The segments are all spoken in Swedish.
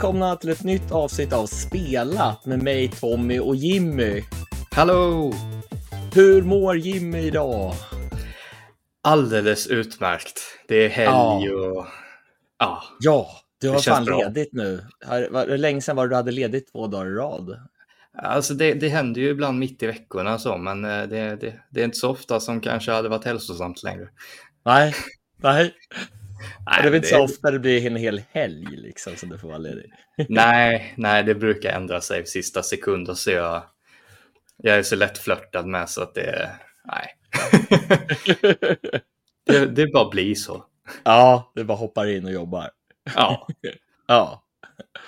välkomna till ett nytt avsnitt av Spelat med mig Tommy och Jimmy. Hallå! Hur mår Jimmy idag? Alldeles utmärkt. Det är helg Ja. och... Ja, Ja, du har fan bra. ledigt nu. Hur länge sedan var det du hade ledigt två dagar i rad? alltså det, det händer ju ibland mitt i veckorna så, men eh, det, det, det är inte så ofta som kanske hade varit hälsosamt längre. Nej, nej. Nej, det är väl inte så ofta det blir en hel helg liksom som du får vara ledig. nej, nej, det brukar ändra sig i sista sekunder så jag, jag är så lätt flörtad med så att det... Nej. det, det bara blir så. ja, du bara hoppar in och jobbar. Ja. Ja.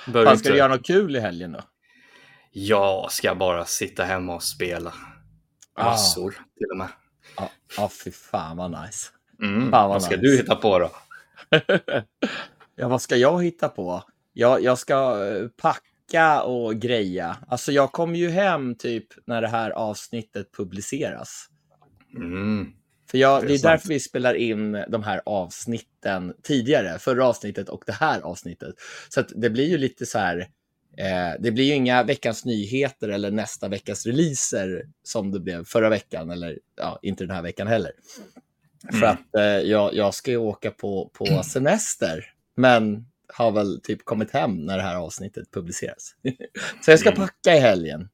Bör Fan, ska du göra något kul i helgen då? Jag ska bara sitta hemma och spela. Ah. Massor till och med. Ja, ja fy fan vad nice. Mm. Fan, vad Vad ska nice. du hitta på då? ja, vad ska jag hitta på? Jag, jag ska eh, packa och greja. Alltså jag kommer ju hem typ när det här avsnittet publiceras. Mm. För jag, Det är det är därför vi spelar in de här avsnitten tidigare, förra avsnittet och det här avsnittet. Så det blir ju lite så här, eh, det blir ju inga veckans nyheter eller nästa veckas releaser som det blev förra veckan eller ja, inte den här veckan heller. För Mm. att eh, jag, jag ska ju åka på, på semester, men har väl typ kommit hem när det här avsnittet publiceras. så jag ska Mm. packa i helgen.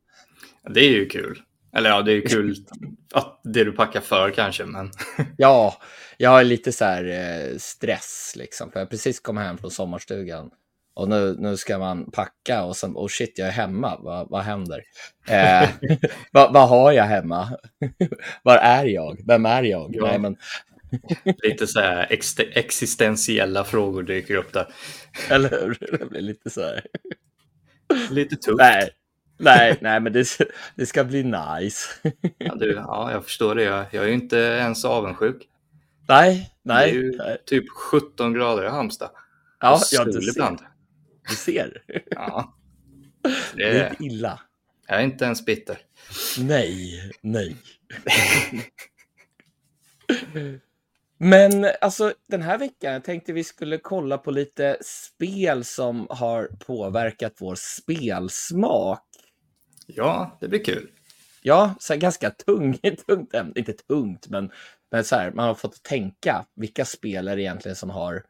Det är ju kul. Eller ja, det är kul att det du packar för kanske, men Ja, jag har lite så här eh, stress liksom. För jag har precis kommit hem från sommarstugan. Och nu, nu ska man packa och sen, oh shit, jag är hemma. Vad, vad händer? Eh, vad, vad har jag hemma? Var är jag? Vem är jag? Ja. Nej, men, lite så här ex- existentiella frågor dyker upp där. eller hur? Det blir lite så här. Lite tufft. Nej, nej, nej, men det, det ska bli nice. Ja, du, ja, jag förstår det. Jag, jag är ju inte ens avundsjuk. nej, Det är nej. ju nej. typ 17 grader i Halmstad. Ja, Och ja, sol du ser. ibland. Du ser. Ja. Det Det är inte illa. jag är inte ens bitter. Nej, nej. Men alltså den här veckan, jag tänkte vi skulle kolla på lite spel som har påverkat vår spelsmak. Ja, det blir kul. Ja, så här ganska tung, tungt ämne, inte tungt, men, men så här, man har fått tänka vilka spel är det egentligen som har,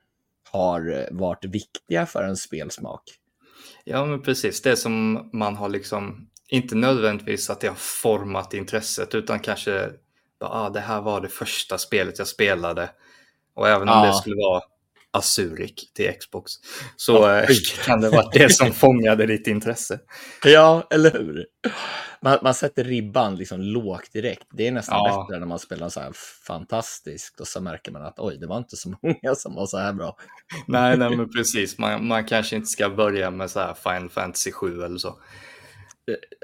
har varit viktiga för en spelsmak. Ja, men precis. Det som man har liksom, inte nödvändigtvis att det har format intresset, utan kanske, bara, ah, det här var det första spelet jag spelade. Och även om Ja. det skulle vara Azurik till Xbox, så eh, kan det vara det som fångade ditt intresse. Ja, eller hur? Man, man sätter ribban liksom lågt direkt. Det är nästan Ja. bättre när man spelar så här fantastiskt och så märker man att oj, det var inte så många som var så här bra. nej, nej, men precis. Man, man kanske inte ska börja med så här Final Fantasy 7 eller så.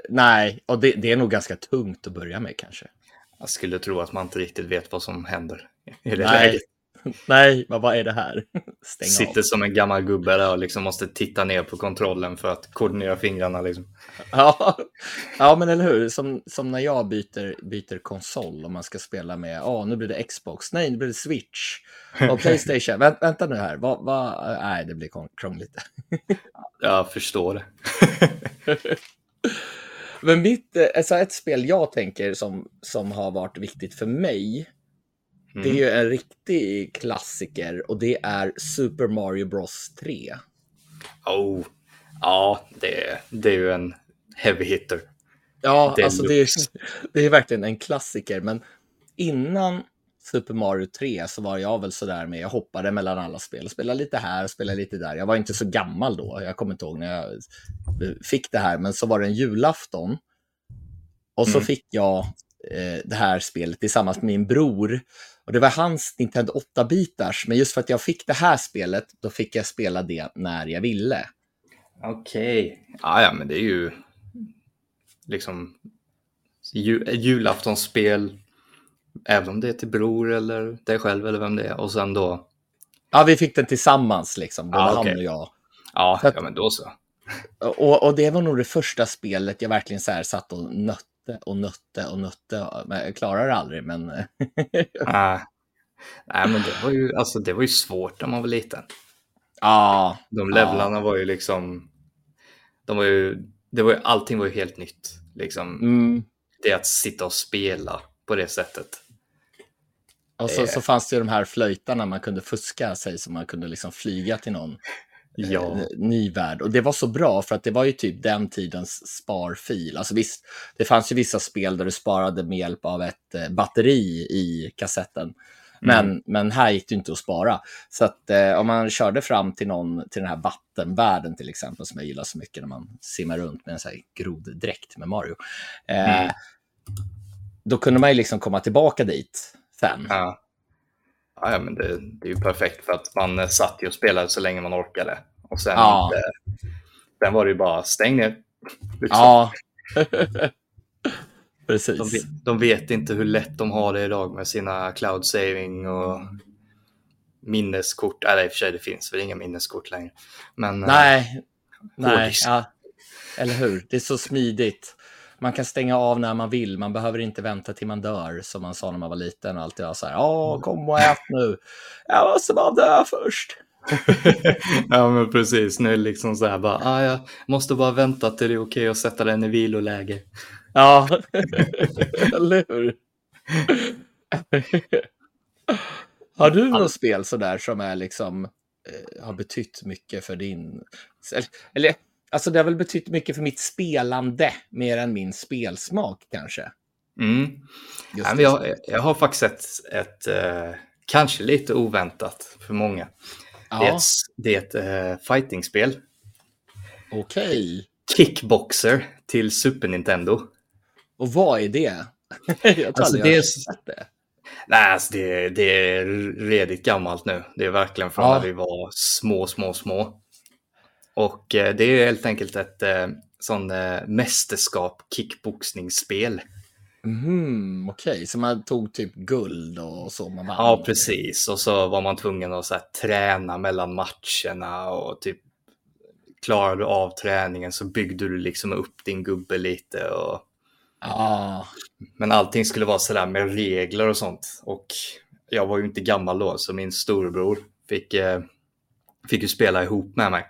Nej, och det, det är nog ganska tungt att börja med kanske. Jag skulle tro att man inte riktigt vet vad som händer i det Nej. läget. Nej, vad, vad är det här? Stäng Sitter av. som en gammal gubbe där och liksom måste titta ner på kontrollen för att koordinera fingrarna. Liksom. Ja, ja, men eller hur? Som, som när jag byter, byter konsol och man ska spela med, ja, nu blir det Xbox, nej, nu blir det Switch och Playstation. Vänt, vänta nu här, vad, vad, nej, det blir krångligt. Jag förstår det. Men mitt, alltså ett spel jag tänker som, som har varit viktigt för mig, det är Mm. ju en riktig klassiker och det är Super Mario Bros 3. Oh. Ja, det, det är ju en heavy hitter. Ja, Det alltså det är, det är verkligen en klassiker, men innan Super Mario 3 så var jag väl sådär med, jag hoppade mellan alla spel, spelade lite här, spelade lite där. Jag var inte så gammal då, jag kommer inte ihåg när jag fick det här, men så var det en julafton. Och så Mm. fick jag eh, det här spelet tillsammans med min bror. Och det var hans Nintendo 8-bitars, men just för att jag fick det här spelet, då fick jag spela det när jag ville. Okej. Ja, ja, men det är ju liksom ju, ett julaftonsspel. Även om det är till bror eller dig själv eller vem det är. Och sen då. Ja, vi fick den tillsammans liksom, både Ah, okej. han och jag. Ja, att- ja men då så. Och, och det var nog det första spelet jag verkligen så här satt och nötte och nötte och nötte. Jag klarar det aldrig, men Nej. Nej, men det var ju, alltså, det var ju svårt när man var liten. Ja. De levlarna var ju liksom, de var ju, det var ju, allting var ju helt nytt. Liksom. Mm. Det att sitta och spela på det sättet. Och så, Eh. så fanns det ju de här flöjtarna man kunde fuska sig så man kunde liksom flyga till någon Ja. eh, ny värld. Och det var så bra för att det var ju typ den tidens sparfil. Alltså visst, det fanns ju vissa spel där du sparade med hjälp av ett eh, batteri i kassetten. Men, men här gick det inte att spara. Så att eh, om man körde fram till någon, till den här vattenvärlden till exempel, som jag gillar så mycket när man simmar runt med en sån här groddräkt med Mario. Eh, Mm. Då kunde man ju liksom komma tillbaka dit sen. Ja. Ja, men det, det är ju perfekt för att man eh, satt ju och spelade så länge man orkade. Och sen, Ja. eh, sen var det ju bara stäng ner. Liksom. Ja. Precis. De, vet, de vet inte hur lätt de har det idag med sina cloud saving och minneskort. Eller i och för sig, det finns väl inga minneskort längre. Men, eh, Nej, nej, hårddisk. ja. eller hur? Det är så smidigt. Man kan stänga av när man vill. Man behöver inte vänta till man dör, som man sa när man var liten. Och alltid var så här, åh, kom och ät nu. Jag måste bara dö först. ja, men precis. Nu är det liksom så här bara, ah, jag måste bara vänta till det är okej att sätta den i viloläge. Ja, eller hur? Har du något spel sådär som är liksom, eh, har betytt mycket för din... Eller, alltså det har väl betytt mycket för mitt spelande mer än min spelsmak kanske? Mm. Det. jag, jag har faktiskt ett, ett eh, kanske lite oväntat för många. Det är Ja, ett, det är ett eh, fightingspel. okej. Kickboxer till Super Nintendo. Och vad är det? jag Alltså, det är- det. Nej, alltså det, det är redigt gammalt nu. Det är verkligen från Ja. när vi var små, små, små. Och eh, det är helt enkelt ett eh, sån eh, mästerskap kickboxningsspel. Mhm, okej, så man tog typ guld och så man vann? Ja, precis. Och så var man tvungen att så träna mellan matcherna och typ klarade du av träningen så byggde du liksom upp din gubbe lite. Och... Ja, Men allting skulle vara sådär med regler och sånt. Och jag var ju inte gammal då, så min storebror fick, eh, fick ju spela ihop med mig.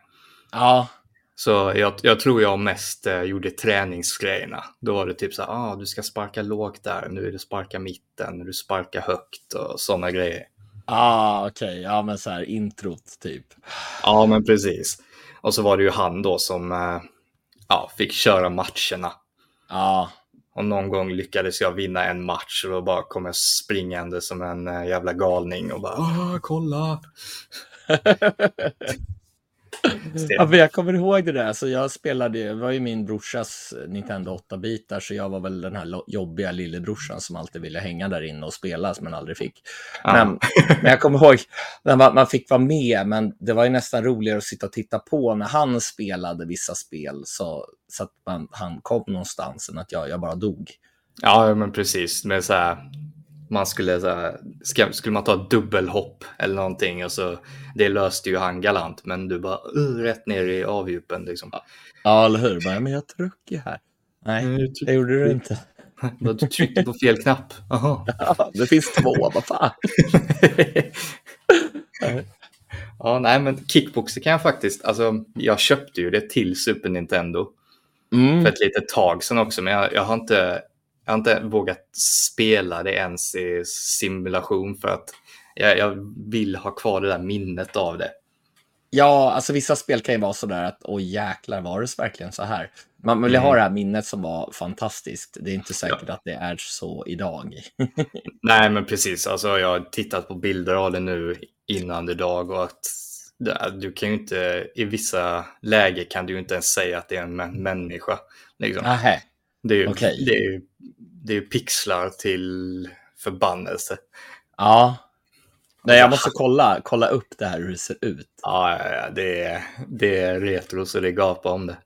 Ja, Så jag, jag tror jag mest eh, gjorde träningsgrejerna. Då var det typ så här, ah, du ska sparka lågt där, nu är det sparka mitten, du sparkar högt och sådana grejer. ah, okej, ja men så här introt typ. Ja, men precis. Och så var det ju han då som eh, ja, fick köra matcherna. Ja, Och någon gång lyckades jag vinna en match och då bara kom jag springande som en eh, jävla galning och bara ah, kolla. Ja, men jag kommer ihåg det där. Så jag spelade, det var ju min brorsas Nintendo 8-bitar, så jag var väl den här jobbiga lillebrorsan som alltid ville hänga där inne och spela, men aldrig fick. Ja. Men, men jag kommer ihåg när man, man fick vara med, men det var ju nästan roligare att sitta och titta på när han spelade vissa spel, så, så att man, han kom någonstans än att jag, jag bara dog. Ja, men precis. Men så här, man skulle, så här, ska, skulle man ta dubbelhopp eller någonting och så det löste ju han galant, men du bara uh, rätt ner i avdjupen liksom. Ja, eller hur? Bara, men jag trycker här. Nej, det gjorde du inte. Du tryckte på fel knapp. Aha. Ja, det finns två, vad fan. ja, nej, men kickboxer kan jag faktiskt, alltså jag köpte ju det till Super Nintendo Mm. för ett litet tag sedan också, men jag, jag, har inte, jag har inte vågat spela det ens i simulation för att jag, jag vill ha kvar det där minnet av det. Ja, alltså vissa spel kan ju vara sådär att oj jäklar, var det verkligen så här? Man vill ju ha Mm. det här minnet som var fantastiskt. Det är inte säkert att det är så idag. Nej, men precis. Alltså, jag har tittat på bilder av det nu innan idag och att du kan ju inte, i vissa lägen kan du ju inte ens säga att det är en mä- människa. Liksom. Nähä, Det är ju okej. det är, ju- det är ju pixlar till förbannelse. ja. Nej, jag måste kolla, kolla upp det här hur det ser ut. Ja, ja, ja, det, är, det är retro så det gapar om det.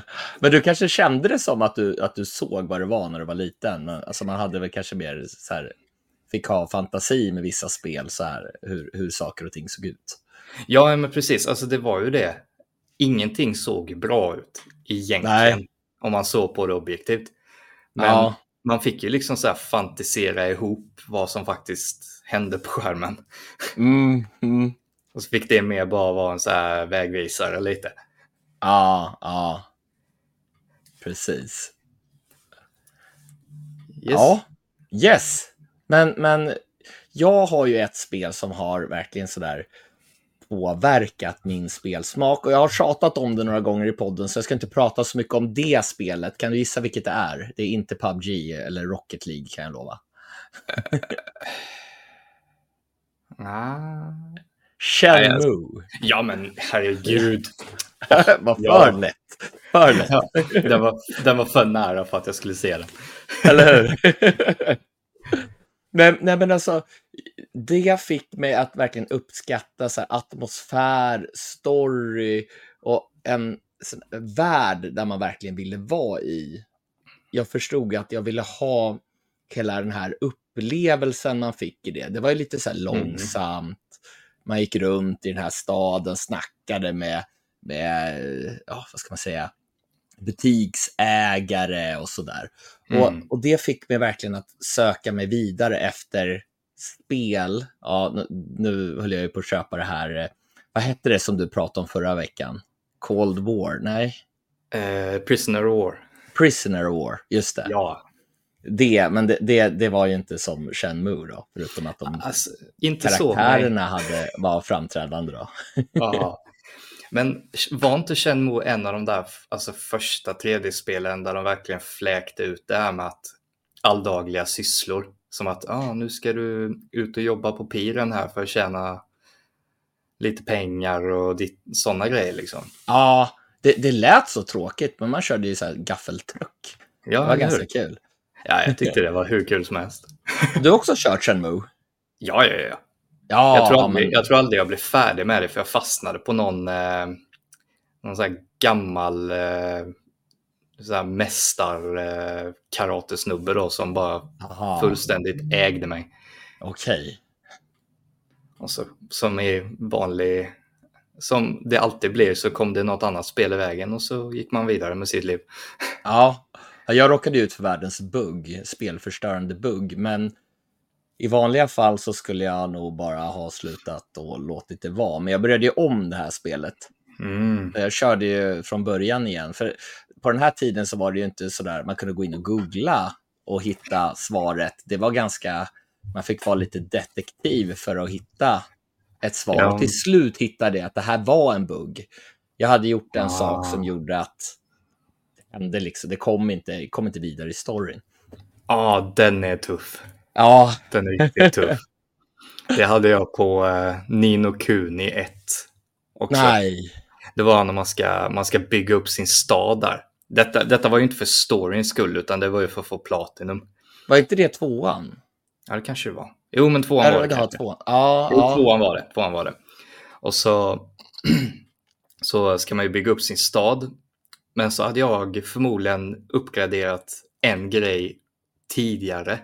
Men du kanske kände det som att du, att du såg vad det var när du var liten? Alltså man hade väl kanske mer så här, fick ha fantasi med vissa spel, så här, hur, hur saker och ting såg ut. Ja, men precis. Alltså det var ju det. Ingenting såg bra ut egentligen. Nej. Om man såg på det objektivt. Men Ja. man fick ju liksom så här fantisera ihop vad som faktiskt hände på skärmen. Mm, mm. Och så fick det mer bara vara en så här vägvisare lite. Ja, ja. Precis. Yes. Ja, yes. Men, men jag har ju ett spel som har verkligen sådär påverkat min spelsmak och jag har tjatat om det några gånger i podden så jag ska inte prata så mycket om det spelet. Kan du gissa vilket det är? Det är inte PubG eller Rocket League kan jag lova. Ah. Shenmue. Ja men herregud. Vad för lätt. För lätt. Den, var, den var för nära för att jag skulle se den. Eller hur? nej, nej, men alltså, det fick mig att verkligen uppskatta så här, atmosfär, story och en sån, värld där man verkligen ville vara i. Jag förstod att jag ville ha hela den här upplevelsen man fick i det. Det var ju lite så här långsamt. Man gick runt i den här staden, snackade med, med ja, vad ska man säga, butiksägare och sådär. Mm. Och, och det fick mig verkligen att söka mig vidare efter spel. Ja, nu, nu höll jag ju på att köpa det här. eh, Vad hette det som du pratade om förra veckan? Cold War? Nej, Eh, Prisoner War. Prisoner War. Just det. Ja, Det, men det, det, det var ju inte som Shenmue då, förutom att de alltså, inte så. karaktärerna hade, var framträdande då. Ja. Men var inte Shenmue en av de där alltså, första 3D-spelen där de verkligen fläkte ut det här med att alldagliga sysslor? Som att ah, nu ska du ut och jobba på piren här för att tjäna lite pengar och sådana grejer liksom. Ja, det, det lät så tråkigt, men man körde ju så här gaffeltruck. Ja, Det var ganska hur? kul. Ja, jag tyckte det var hur kul som helst. Du har också kört Shenmue? Ja, ja, ja. Ja, jag, tror aldrig, men- jag tror aldrig jag blev färdig med det för jag fastnade på någon, eh, någon här gammal eh, så här mästar eh, som bara Aha, fullständigt ägde mig. Okej. Och så, som i vanlig, som det alltid blir så kom det något annat spel i vägen och så gick man vidare med sitt liv. Ja, Ja, jag råkade ut för världens bugg, spelförstörande bugg, men i vanliga fall så skulle jag nog bara ha slutat och låtit det vara. Men jag började ju om det här spelet. Mm. Jag körde ju från början igen, för på den här tiden så var det ju inte sådär, man kunde gå in och googla och hitta svaret. Det var ganska, man fick vara lite detektiv för att hitta ett svar. Ja. Och till slut hittade jag att det här var en bugg. Jag hade gjort en Ah. sak som gjorde att det hände liksom, det kom inte, kom inte vidare i storyn. Ja, den är tuff. Ja, Den är riktigt tuff. Det hade jag på eh, Nino Kuni 1 också. nej. Det var när man ska, man ska bygga upp sin stad där. Detta, detta var ju inte för storyns skull, utan det var ju för att få platinum. Var inte det tvåan? Ja, det kanske det var. Jo, men tvåan var det det kanske. tvåan? Ja, Jo, ja. tvåan var det. Tvåan var det. Och så, så ska man ju bygga upp sin stad. Men så hade jag förmodligen uppgraderat en grej tidigare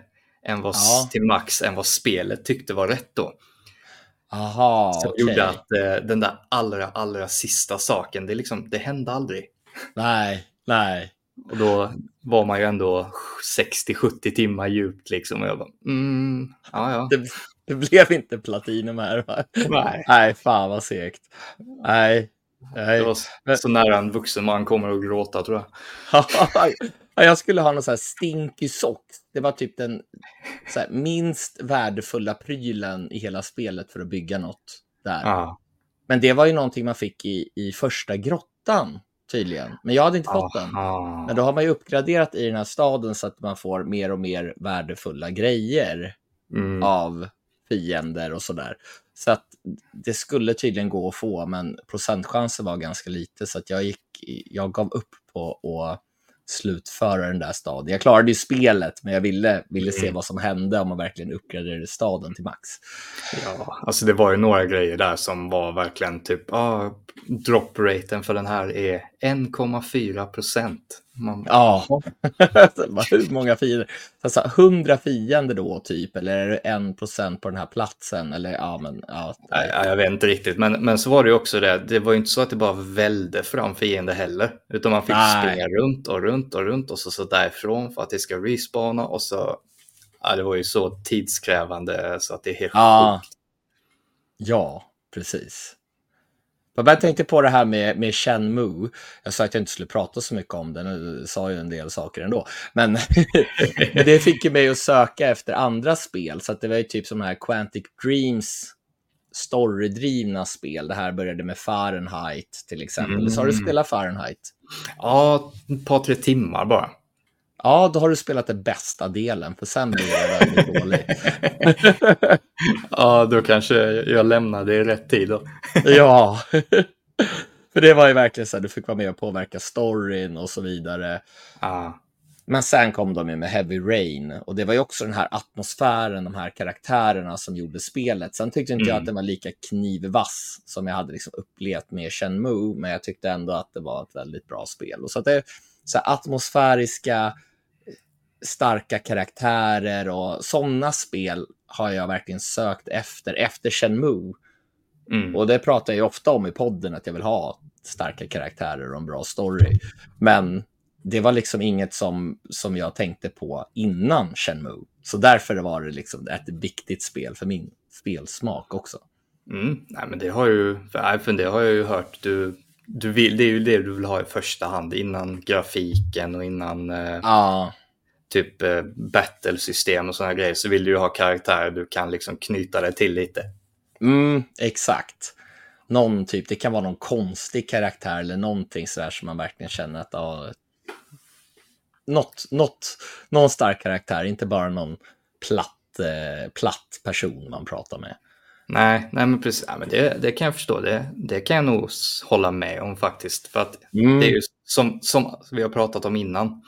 än vad, Ja. till max än vad spelet tyckte var rätt då. Aha, Som okej. gjorde att eh, den där allra, allra sista saken, det, liksom, det hände aldrig. Nej, nej. Och då var man ju ändå 60-70 timmar djupt liksom. Och jag bara, mm, ja ja. Det, det blev inte platinum här va? Nej. Nej, fan vad segt. Nej. Nej. Det var så, så nära en vuxen man kommer att gråta tror jag. Ja, jag skulle ha någon så här stinky socks. Det var typ den här, minst värdefulla prylen i hela spelet för att bygga något där. Ja. Men det var ju någonting man fick i, i första grottan tydligen. Men jag hade inte fått den. Aha. Men då har man ju uppgraderat i den här staden så att man får mer och mer värdefulla grejer Mm. av fiender och sådär. Så att det skulle tydligen gå att få, men procentchansen var ganska lite så att jag gick, jag gav upp på att slutföra den där staden. Jag klarade ju spelet, men jag ville, ville se Mm. vad som hände om man verkligen uppgraderade staden till max. Ja, alltså det var ju några grejer där som var verkligen typ, ah, drop-raten för den här är 1,4 procent. Man, Ja, hur många fiender? Alltså, 100 fiender då typ, eller är det en procent på den här platsen? Eller ja, men ja. Nej, ja, jag vet inte riktigt, men, men så var det ju också det. Det var ju inte så att det bara välde fram fiender heller, utan man fick Nej. springa runt och runt och runt och så, så därifrån för att det ska respawna och så. Ja, det var ju så tidskrävande så att det är helt Ja. sjukt. Ja, precis. Jag tänkte på det här med, med Shenmue. Jag sa att jag inte skulle prata så mycket om det, nu sa ju en del saker ändå. Men det fick ju mig att söka efter andra spel, så det var ju typ som här Quantic Dreams storydrivna spel. Det här började med Fahrenheit till exempel. Mm. Så har du spelat Fahrenheit? Ja, ett par, tre timmar bara. Ja, då har du spelat den bästa delen, för sen blir det väldigt dåligt. ja, då kanske jag lämnade i rätt tid då. ja, för det var ju verkligen så här, du fick vara med och påverka storyn och så vidare. Ah. Men sen kom de ju med Heavy Rain och det var ju också den här atmosfären, de här karaktärerna som gjorde spelet. Sen tyckte inte mm. jag att den var lika knivvass som jag hade liksom upplevt med Shenmue, men jag tyckte ändå att det var ett väldigt bra spel. Och så att det är så atmosfäriska, starka karaktärer och sådana spel har jag verkligen sökt efter, efter Shenmue. Mm. Och det pratar jag ofta om i podden, att jag vill ha starka karaktärer och en bra story. Men det var liksom inget som, som jag tänkte på innan Shenmue. Så därför var det liksom ett viktigt spel för min spelsmak också. Mm. Nej, men det har, ju, för det har jag ju hört. Du, du vill, det är ju det du vill ha i första hand innan grafiken och innan eh, ah. Typ eh, battlesystem och sådana grejer. Så vill du ju ha karaktärer du kan liksom knyta dig till lite. Mm, exakt. Någon typ, det kan vara någon konstig karaktär eller någonting sådär som man verkligen känner att ah, något, något, någon stark karaktär, inte bara någon platt, eh, platt person man pratar med. Nej, nej men precis. Ja, men det, det kan jag förstå. Det, det kan jag nog hålla med om faktiskt. För att mm. det är ju som, som vi har pratat om innan.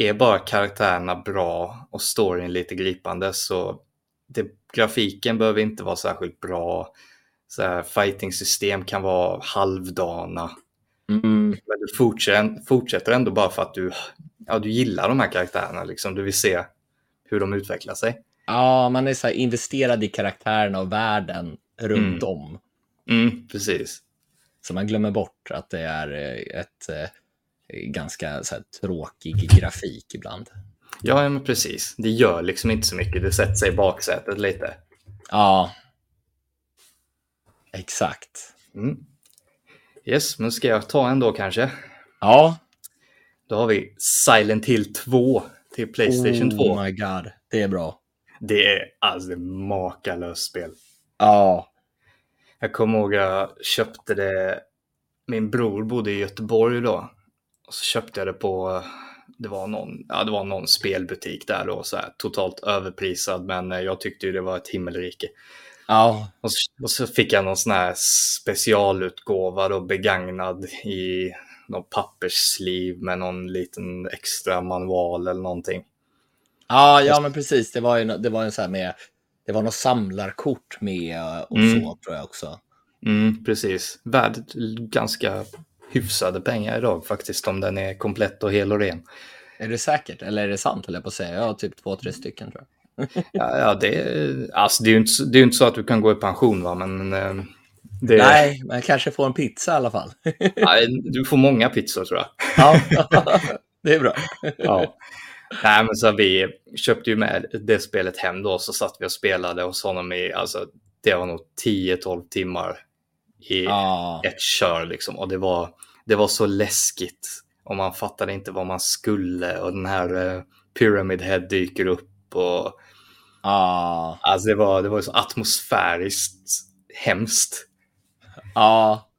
Är bara karaktärerna bra och storyn lite gripande så det, grafiken behöver inte vara särskilt bra. Så här, fighting-system kan vara halvdana. Mm. Men du fortsätter, fortsätter ändå bara för att du ja, du gillar de här karaktärerna, liksom. du vill se hur de utvecklar sig. Ja, man är så investerad i karaktärerna och världen runt mm. om. Mm, precis. Så man glömmer bort att det är eh, ett eh, ganska så här, tråkig grafik ibland. Ja, men precis. Det gör liksom inte så mycket. Det sätter sig i baksätet lite. Ja. Exakt. Mm. Yes, men ska jag ta en då kanske? Ja. Då har vi Silent Hill 2 till Playstation 2. Oh my god, det är bra. Det är alltså ett makalöst spel. Ja. Jag kommer ihåg jag köpte det. Min bror bodde i Göteborg då. Och så köpte jag det på, det var någon, ja, det var någon spelbutik där då, så här, totalt överprisad, men jag tyckte ju det var ett himmelrike. Ja. Och så, och så fick jag någon sån här specialutgåva då, begagnad i någon papperssliv med någon liten extra manual eller någonting. Ja, ja men precis. Det var ju det var en så här med, det var något samlarkort med och mm. så tror jag också. Mm, precis. Värd ganska hyfsade pengar idag faktiskt om den är komplett och hel och ren. Är det säkert? Eller är det sant, eller på att säga? Jag har typ två, tre stycken tror jag. ja, ja, det, alltså, det är ju inte, det är inte så att du kan gå i pension, va? men eh, det... Nej, men kanske får en pizza i alla fall. Nej, du får många pizzor tror jag. Ja, det är bra. Ja. Nej, men så vi köpte ju med det spelet hem då, så satt vi och spelade hos honom i, alltså det var nog 10-12 timmar i ah. ett kör liksom. Och det var, det var så läskigt. Och man fattade inte vad man skulle och den här uh, Pyramid Head dyker upp och ah. Alltså det var, det var så atmosfäriskt hemskt. Ja.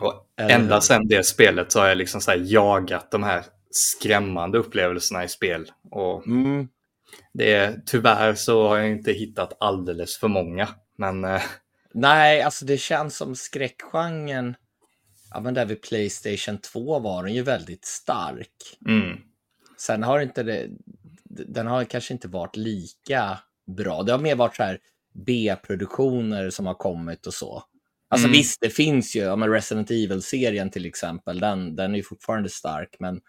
Och ända sedan det spelet så har jag liksom så jagat de här skrämmande upplevelserna i spel. Och mm. det är, tyvärr så har jag inte hittat alldeles för många. Men... Eh, Nej, alltså det känns som skräckgenren, ja men där vid Playstation 2 var den ju väldigt stark. Mm. Sen har inte det, den har kanske inte varit lika bra. Det har mer varit så här B-produktioner som har kommit och så. Alltså mm. visst, det finns ju, ja, men Resident Evil-serien till exempel, den, den är ju fortfarande stark, men,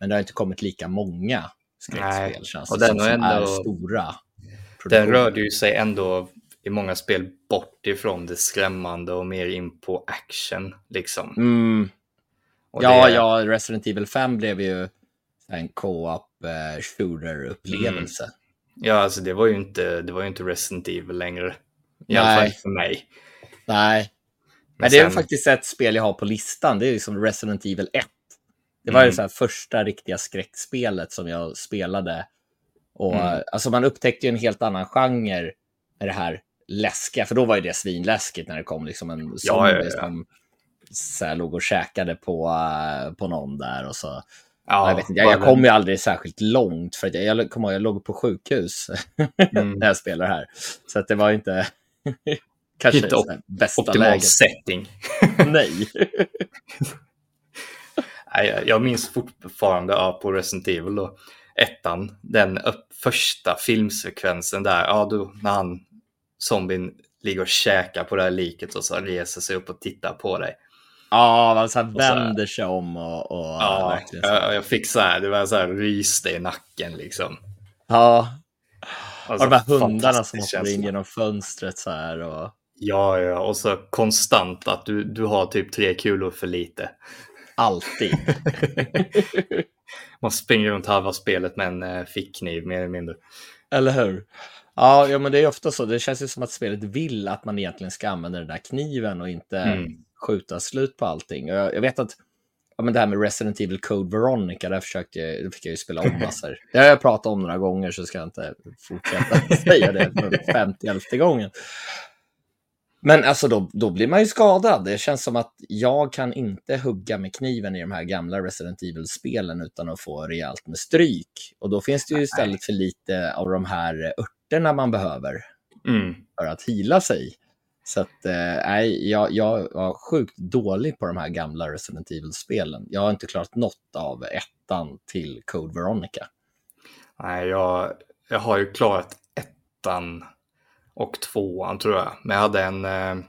men det har inte kommit lika många skräckspel känns och det den som, ändå, är stora. Den rörde ju sig ändå i många spel bort ifrån det skrämmande och mer in på action. Liksom. Mm. Ja, det... ja, Resident Evil 5 blev ju en co-op eh, shooter-upplevelse. Mm. Ja, alltså det var ju inte, det var ju inte Resident Evil längre. I Nej. alla fall för mig. Nej. Men, det är faktiskt ett spel jag har på listan. Det är liksom Resident Evil 1. Det var mm. ju så första riktiga skräckspelet som jag spelade. Och mm. alltså man upptäckte ju en helt annan genre med det här läskiga, för då var ju det svinläskigt när det kom liksom en zombie ja, ja, ja. som så här, låg och käkade på, uh, på någon där och så. Ja, jag, vet inte, jag, jag kom ju aldrig särskilt långt för att jag, jag, kom ihåg, jag låg på sjukhus mm. när jag spelade här. Så att det var inte kanske inte op bästa optimal läget. setting. Nej. Nej. Jag minns fortfarande ja, på Resident Evil och ettan, den första filmsekvensen där, ja, då, när han, zombien ligger och käkar på det här liket och så reser sig upp och tittar på dig. Ja, man så här vänder sig om och... och ja, jag, jag, fick så här, det var så här ryste i nacken liksom. Ja. Och, och de här hundarna som hoppar in genom fönstret så här och... Ja, ja, och så konstant att du, du har typ tre kulor för lite. Alltid. Man springer runt halva spelet med en eh, fickkniv mer eller mindre. Eller hur? Ja, ja, men det är ofta så. Det känns ju som att spelet vill att man egentligen ska använda den där kniven och inte mm. skjuta slut på allting. Jag, jag vet att ja, men det här med Resident Evil Code Veronica, där försökte jag, fick jag ju spela om massor. Det har jag pratat om några gånger så ska jag inte fortsätta säga det för 50 gången. Men alltså då, då blir man ju skadad. Det känns som att jag kan inte hugga med kniven i de här gamla Resident Evil-spelen utan att få rejält med stryk. Och då finns det ju istället för lite av de här örterna man behöver mm. för att hila sig. Så att, eh, jag, jag var sjukt dålig på de här gamla Resident Evil-spelen. Jag har inte klarat något av ettan till Code Veronica. Nej, jag, jag har ju klarat ettan och tvåan tror jag. Men jag hade en eh,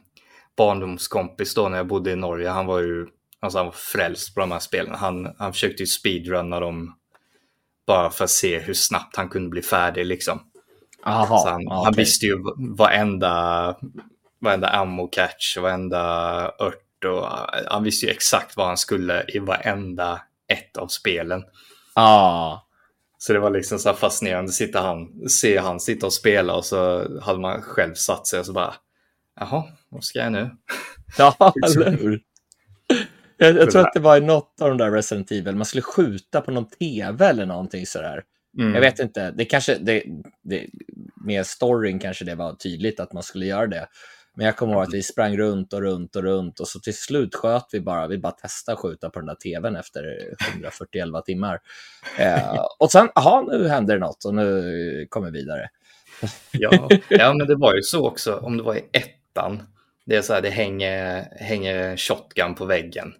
barndomskompis då när jag bodde i Norge. Han var ju alltså han var frälst på de här spelen. Han, han försökte ju speedrunna dem bara för att se hur snabbt han kunde bli färdig liksom. Aha, så han, okay. han visste ju varenda, varenda ammo catch, varenda ört och han visste ju exakt vad han skulle i varenda ett av spelen. Ah. Så det var liksom så fascinerande att sitta han, se han sitta och spela och så hade man själv satt sig och så bara, jaha, vad ska jag nu? Ja, eller hur? Jag, jag tror att det var i något av de där Resident Evil, man skulle skjuta på någon tv eller någonting sådär. Mm. Jag vet inte, det kanske, det, det, med storyn kanske det var tydligt att man skulle göra det. Men jag kommer ihåg att vi sprang runt och runt och runt och så till slut sköt vi bara, vi bara testade att skjuta på den där tvn efter 141 timmar. Eh, och sen, jaha, nu händer det något och nu kommer vi vidare. ja, ja, men det var ju så också, om det var i ettan, det är så här, det hänger, hänger shotgun på väggen.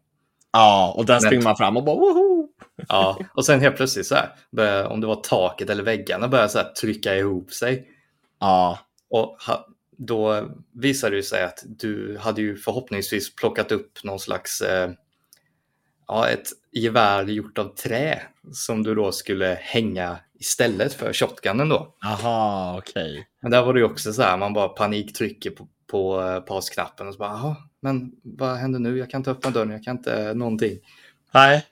Ja, och den springer man fram och bara woho! Ja, och sen helt plötsligt så här, börjar, om det var taket eller väggarna börjar så här trycka ihop sig. Ja. Och då visade det sig att du hade ju förhoppningsvis plockat upp någon slags eh, ja, ett gevär gjort av trä som du då skulle hänga istället för shotgunnen då. Aha, okej. Okay. Men där var det ju också så här, man bara paniktrycker på, på eh, pausknappen och så bara, men vad händer nu? Jag kan inte öppna dörren, jag kan inte någonting. Nej.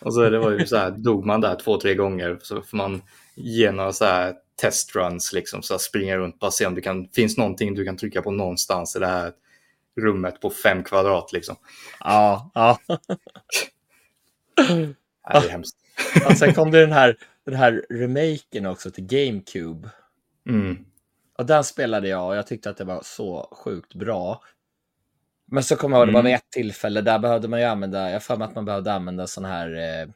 Och så det var ju så här, dog man där två, tre gånger så får man ge några så här testruns, liksom, så springa runt bara se om det kan, finns någonting du kan trycka på någonstans i det här rummet på fem kvadrat. Liksom. Ja, ja. Nej, det är hemskt. Ja, sen kom det den här, den här remaken också till GameCube. Mm. Och den spelade jag och jag tyckte att det var så sjukt bra. Men så kommer jag ihåg, det var vid mm. ett tillfälle, där behövde man ju använda, jag för mig att man behövde använda sån här, eh,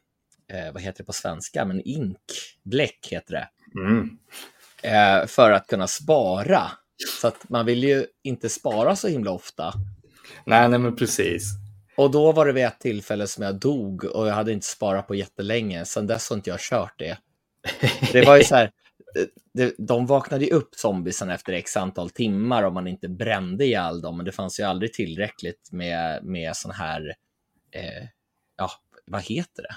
eh, vad heter det på svenska, men ink, bläck heter det. Mm. Eh, för att kunna spara. Så att man vill ju inte spara så himla ofta. Nej, nej men precis. Och då var det vid ett tillfälle som jag dog och jag hade inte sparat på jättelänge. Sen dess har inte jag kört det. Det var ju så här, de vaknade ju upp zombiesen efter x antal timmar om man inte brände ihjäl dem, men det fanns ju aldrig tillräckligt med, med sån här, eh, ja, vad heter det?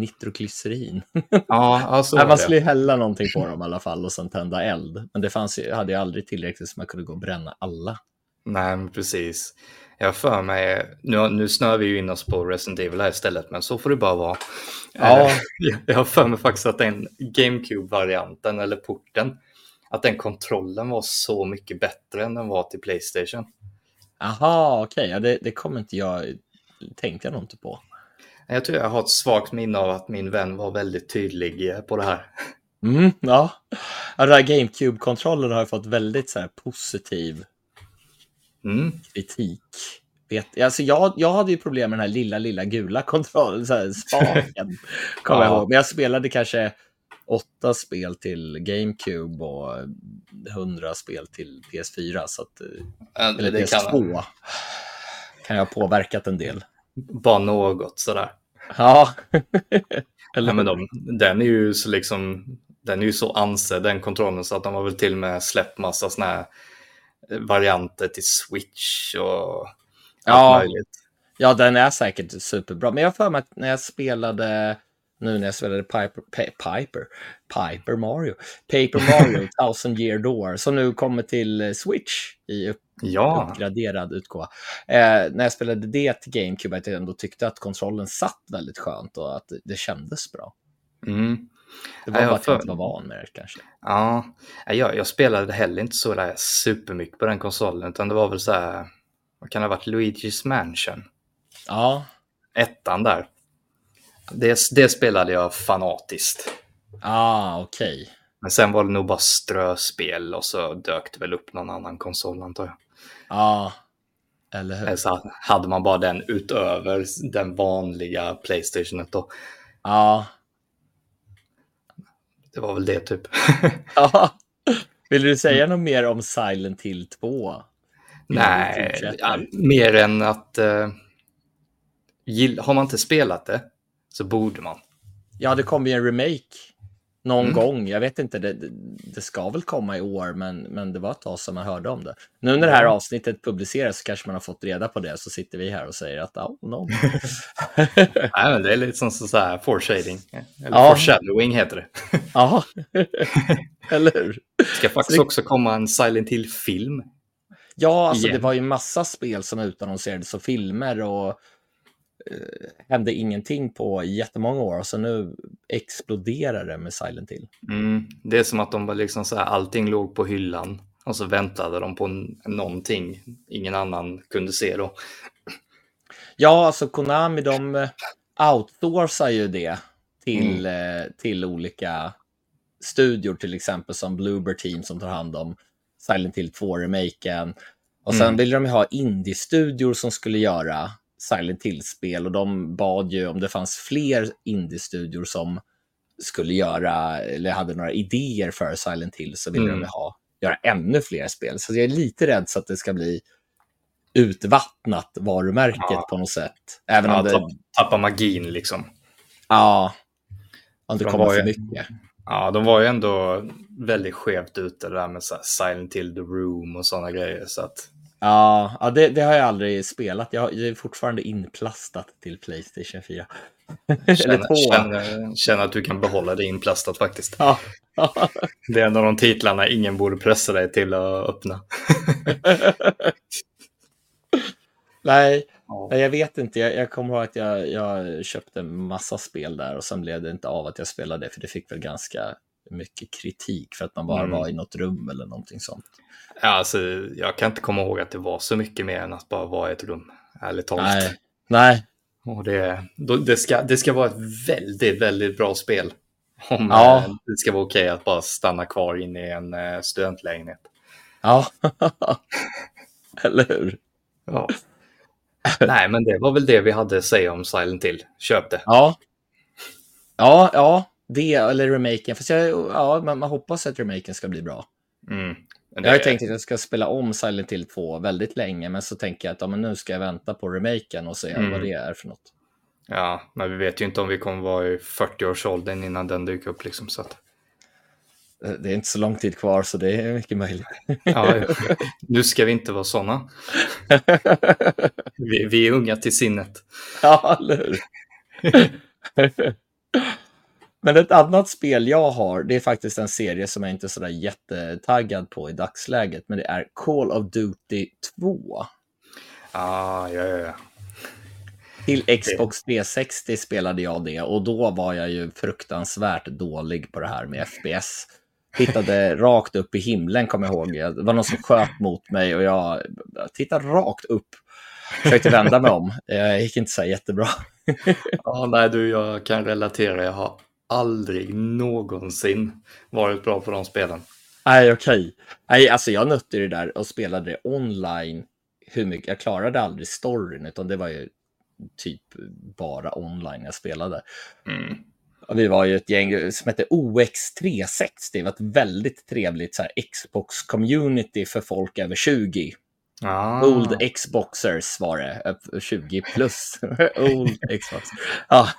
Nitroglycerin. Ja, alltså man skulle ju hälla någonting på dem i alla fall och sen tända eld. Men det fanns ju, hade ju aldrig tillräckligt så man kunde gå och bränna alla. Nej, precis. Jag för mig, nu, nu snör vi ju in oss på Resident Evil här istället, men så får det bara vara. Ja. Eh, jag har för mig faktiskt att den GameCube-varianten, eller porten, att den kontrollen var så mycket bättre än den var till Playstation. Aha, okej. Okay. Ja, det, det kommer inte jag, tänkte jag nog inte på. Jag tror jag har ett svagt minne av att min vän var väldigt tydlig eh, på det här. Mm, ja, ja den här GameCube-kontrollen har fått väldigt så här, positiv mm. kritik. Vet, alltså jag, jag hade ju problem med den här lilla, lilla gula kontrollen, så här, spaken. kommer ja. jag ihåg. Men jag spelade kanske åtta spel till GameCube och hundra spel till PS4. Så att, ja, eller PS2 kan, kan jag ha påverkat en del. Bara något sådär. Ja. eller... ja men de, den är ju så liksom, den är ju så ansedd den kontrollen så att de har väl till och med släppt massa sådana här varianter till Switch och ja. möjligt. Ja, den är säkert superbra. Men jag har för mig att när jag spelade nu när jag spelade Piper, Piper, Piper Mario, Paper Mario, Thousand Year Door, som nu kommer till eh, Switch i upp, ja. uppgraderad utgåva. Eh, när jag spelade det till GameCube, att jag ändå tyckte att kontrollen satt väldigt skönt och att det kändes bra. Mm. Det var ja, bara att jag inte var van med det kanske. Ja, jag, jag spelade heller inte så där supermycket på den konsolen, utan det var väl så här, vad kan det ha varit, Luigi's Mansion? Ja. Ettan där. Det, det spelade jag fanatiskt. Ah, okej. Okay. Men sen var det nog bara ströspel och så dök det väl upp någon annan konsol antar jag. Ja, eller hur? Så hade man bara den utöver den vanliga Playstationet då. Ja. Det var väl det typ. ja. Vill du säga något mer om Silent Hill 2? Nej, ja, mer än att uh, har man inte spelat det så borde man. Ja, det kommer ju en remake någon mm. gång. Jag vet inte, det, det, ska väl komma i år, men, men det var ett tag sedan man hörde om det. Nu när det här avsnittet publiceras så kanske man har fått reda på det, så sitter vi här och säger att oh, no. Nej, men det är lite som så här foreshading, eller ja. foreshadowing heter det. ja, eller hur? Det ska faktiskt också komma en Silent Hill-film. Ja, alltså det var ju massa spel som utannonserades och filmer och hände ingenting på jättemånga år och så nu exploderar det med Silent Hill. Mm, det är som att de var liksom så här, allting låg på hyllan och så väntade de på någonting ingen annan kunde se då. Ja, alltså Konami de eh, outsourcar ju det till, mm. eh, till olika studior, till exempel som Bluebird Team som tar hand om Silent Hill 2-remaken. Och sen mm. vill de ju ha indie-studior som skulle göra Silent Hill-spel och de bad ju om det fanns fler indie-studior som skulle göra, eller hade några idéer för Silent Hill så ville mm. de ha, göra ännu fler spel. Så jag är lite rädd så att det ska bli utvattnat varumärket ja. på något sätt. Även ja, om det... Tappa magin liksom. Ja, om det de kommer för ju... mycket. Ja, de var ju ändå väldigt skevt ute där med Silent Hill The Room och sådana grejer. Så att Ja, ja det, det, har jag aldrig spelat. Jag, jag är fortfarande inplastat till Playstation 4. Känner, känner, känner, att du kan behålla det inplastat faktiskt. Ja. det är en av de titlarna ingen borde pressa dig till att öppna. Nej, ja. jag vet inte. Jag, jag kommer ihåg att jag, jag köpte massa spel där och sen blev det inte av att jag spelade för det fick väl ganska mycket kritik för att man bara mm. var i något rum eller någonting sånt. Ja, alltså, jag kan inte komma ihåg att det var så mycket mer än att bara vara i ett rum, ärligt talat. Nej. Nej. Och det, det, ska, det ska vara ett väldigt, väldigt bra spel. Om ja. Eh, det ska vara okej okay att bara stanna kvar inne i en eh, studentlägenhet. Ja, eller hur? Ja. Nej, men det var väl det vi hade att säga om Silent Hill. Köp det. Ja. Ja, ja, det eller remaken. Fast jag, ja, man, man hoppas att remaken ska bli bra. Mm. Jag har tänkt att jag ska spela om Silent Hill 2 väldigt länge, men så tänker jag att ja, men nu ska jag vänta på remaken och se mm. vad det är för något. Ja, men vi vet ju inte om vi kommer vara i 40-årsåldern innan den dyker upp. Liksom, så att... Eh, det är inte så lång tid kvar, så det är mycket möjligt. Ja, nu ska vi inte vara sådana. Vi, vi är unga till sinnet. Ja, eller hur? Men ett annat spel jag har, det är faktiskt en serie som jag inte är sådär jättetaggad på i dagsläget, men det är Call of Duty 2. Ah, ja, ja, ja. Till Xbox 360 spelade jag det och då var jag ju fruktansvärt dålig på det här med FPS. tittade rakt upp i himlen, kommer jag ihåg. Det var någon som sköt mot mig och jag tittade rakt upp. Försökte vända mig om. Det gick inte så jättebra. ja, nej du, jag kan relatera. Jag har aldrig någonsin varit bra på de spelen. Nej, okej. Okay. Nej, alltså jag nötte det där och spelade det online. Hur mycket? Jag klarade aldrig storyn, utan det var ju typ bara online jag spelade. Mm. Och vi var ju ett gäng som hette OX360. Det var ett väldigt trevligt så här, Xbox-community för folk över 20. Ah. Old Xboxers var det, 20 plus. Old Xbox. Ja.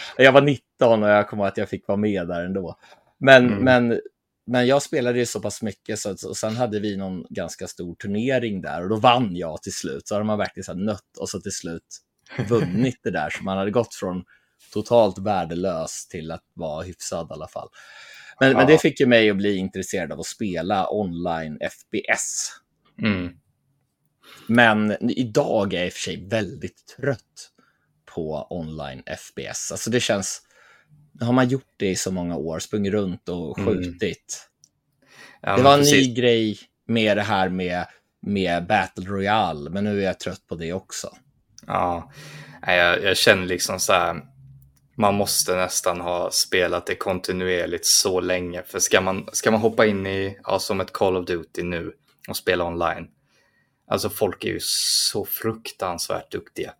jag var 19 och jag kommer att jag fick vara med där ändå. Men, mm. men, men jag spelade ju så pass mycket så och sen hade vi någon ganska stor turnering där och då vann jag till slut. Så hade man verkligen så nött och så till slut vunnit det där. Så man hade gått från totalt värdelös till att vara hyfsad i alla fall. Men, ja. men det fick ju mig att bli intresserad av att spela online FPS. Mm. Men idag är jag i och för sig väldigt trött på online FPS. Alltså det känns, har man gjort det i så många år, sprungit runt och mm. skjutit. Mm. Ja, det var en precis. ny grej med det här med, med Battle Royale, men nu är jag trött på det också. Ja, jag, jag känner liksom så här, man måste nästan ha spelat det kontinuerligt så länge. För ska man, ska man hoppa in i, ja, som ett Call of Duty nu och spela online, alltså folk är ju så fruktansvärt duktiga.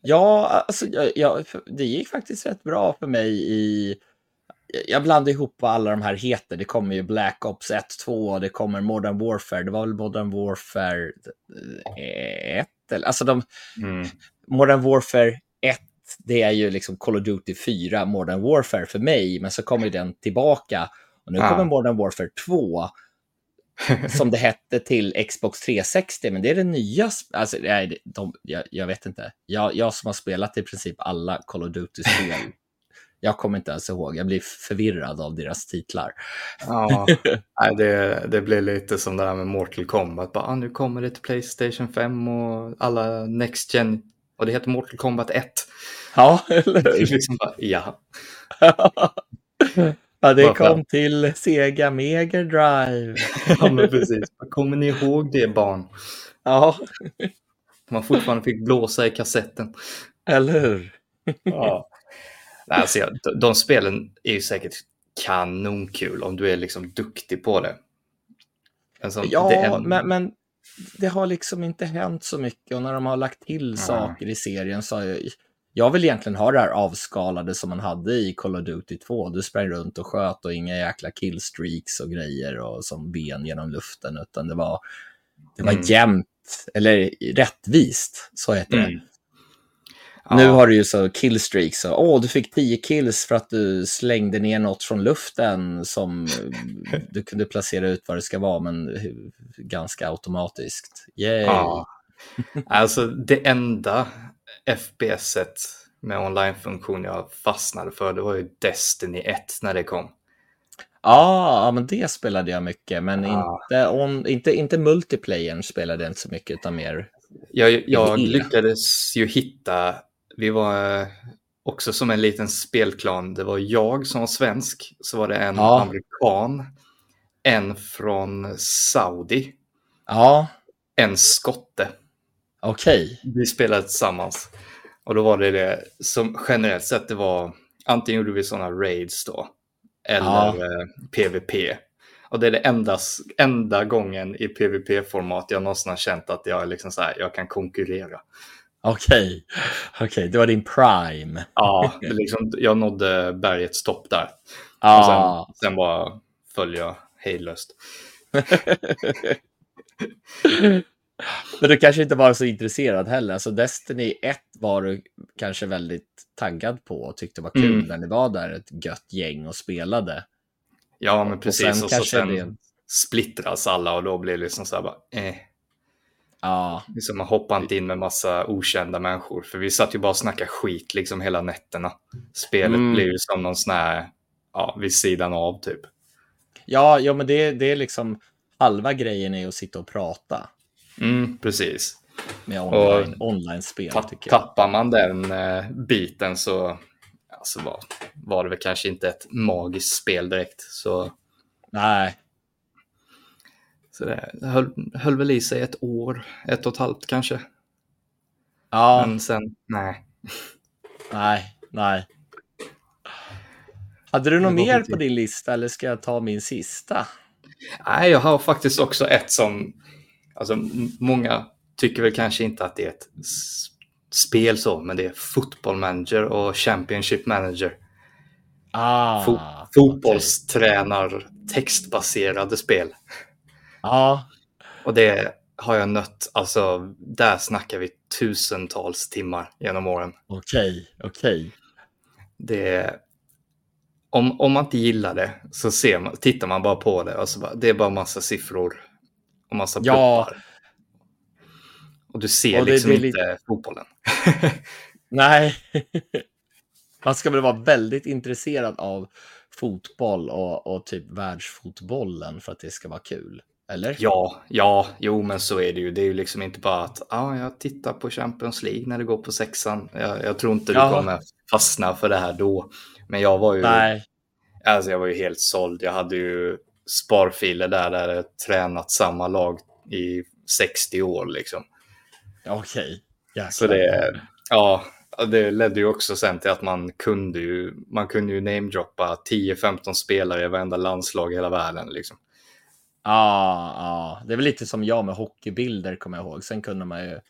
Ja, alltså, ja, det gick faktiskt rätt bra för mig i... Jag blandade ihop vad alla de här heter. Det kommer ju Black Ops 1, 2, det kommer Modern Warfare. Det var väl Modern Warfare 1? Eller, alltså de... Mm. Modern Warfare 1, det är ju liksom Call of Duty 4, Modern Warfare för mig. Men så kommer den tillbaka. Och nu ah. kommer Modern Warfare 2 som det hette till Xbox 360, men det är det nya. Alltså, nej, de, jag, jag, vet inte. Jag, jag som har spelat i princip alla Call of Duty-spel, jag kommer inte ens ihåg. Jag blir förvirrad av deras titlar. ja, nej, det, det blir lite som det här med Mortal Kombat. Bara, ah, nu kommer det till Playstation 5 och alla Next Gen. Och det heter Mortal Kombat 1. Ja, eller hur? liksom bara, ja. Ja, det kom till Sega Mega Drive. ja, men precis. Kommer ni ihåg det barn? Ja. Man fortfarande fick blåsa i kassetten. Eller hur? ja. Alltså, de, spelen är ju säkert kanonkul om du är liksom duktig på det. Alltså, ja, det en... men, men det har liksom inte hänt så mycket och när de har lagt till ja. saker i serien så har jag jag vill egentligen ha det här avskalade som man hade i Call of Duty 2. Du sprang runt och sköt och inga jäkla killstreaks och grejer och som ben genom luften, utan det var, det var mm. jämnt, eller rättvist, så heter det. Mm. Ja. Nu har du ju så killstreaks, åh, du fick 10 kills för att du slängde ner något från luften som du kunde placera ut vad det ska vara, men ganska automatiskt. Yay! Ja. Alltså det enda FPS-et med online-funktion jag fastnade för, det var ju Destiny 1 när det kom. Ja, men det spelade jag mycket, men ja. inte, on, inte, inte multiplayern spelade jag inte så mycket, utan mer... Jag, jag lyckades ju hitta, vi var också som en liten spelklan, det var jag som var svensk, så var det en ja. amerikan, en från Saudi, ja. en skotte. Okej. Okay. Vi spelade tillsammans. Och då var det det som generellt sett det var antingen gjorde vi sådana raids då eller ja. eh, PVP. Och det är det enda, enda gången i PVP-format jag någonsin har känt att jag, liksom så här, jag kan konkurrera. Okej, okay. okay. det var din prime. ja, liksom, jag nådde bergets topp där. Ah. Och sen, sen bara föll jag hejdlöst. Men du kanske inte var så intresserad heller. Alltså Destiny 1 var du kanske väldigt taggad på och tyckte var kul mm. när ni var där ett gött gäng och spelade. Ja, men precis. Och sen, och så sen det... splittras alla och då blir det liksom så här bara, eh. Ja. Liksom man hoppar inte in med massa okända människor. För vi satt ju bara och snackade skit liksom hela nätterna. Spelet mm. blir ju som någon sån här, ja, vid sidan av typ. Ja, ja men det, det är liksom halva grejen är att sitta och prata. Mm, precis. Med online, online-spel ta, tycker jag. Tappar man den eh, biten så alltså var, var det väl kanske inte ett magiskt spel direkt. Så, Nej, så det höll, höll väl i sig ett år, ett och ett halvt kanske. ja, Men sen, nej. nej, nej. Hade du något mer på din lista eller ska jag ta min sista? Nej, jag har faktiskt också ett som, alltså många tycker väl kanske inte att det är ett spel så, men det är Football Manager och Championship Manager. Ah, Fo- fotbollstränar textbaserade spel. Ja, Och det har jag nött, alltså där snackar vi tusentals timmar genom åren. okej, okej. Det är, om, om man inte gillar det så ser man, tittar man bara på det och så bara, det är bara massa siffror och massa Ja. pluppar. Och du ser Och det- liksom det inte fotbollen. Nej. Man ska väl vara väldigt intresserad av fotboll och, och typ världsfotbollen för att det ska vara kul. Eller? Ja, ja, jo men så är det ju. Det är ju liksom inte bara att ah, jag tittar på Champions League när det går på sexan. Jag, jag tror inte du Ja. kommer fastna för det här då. Men jag var ju, Nej. alltså jag var ju helt såld. Jag hade ju sparfiler där, där jag tränat samma lag i 60 år liksom. Okej. Jäklar. Så det, ja, det ledde ju också sen till att man kunde ju, man kunde ju namedroppa 10-15 spelare i varenda landslag i hela världen liksom. Ja, ja. Det är väl lite som jag med hockeybilder kommer jag ihåg. Sen kunde man ju,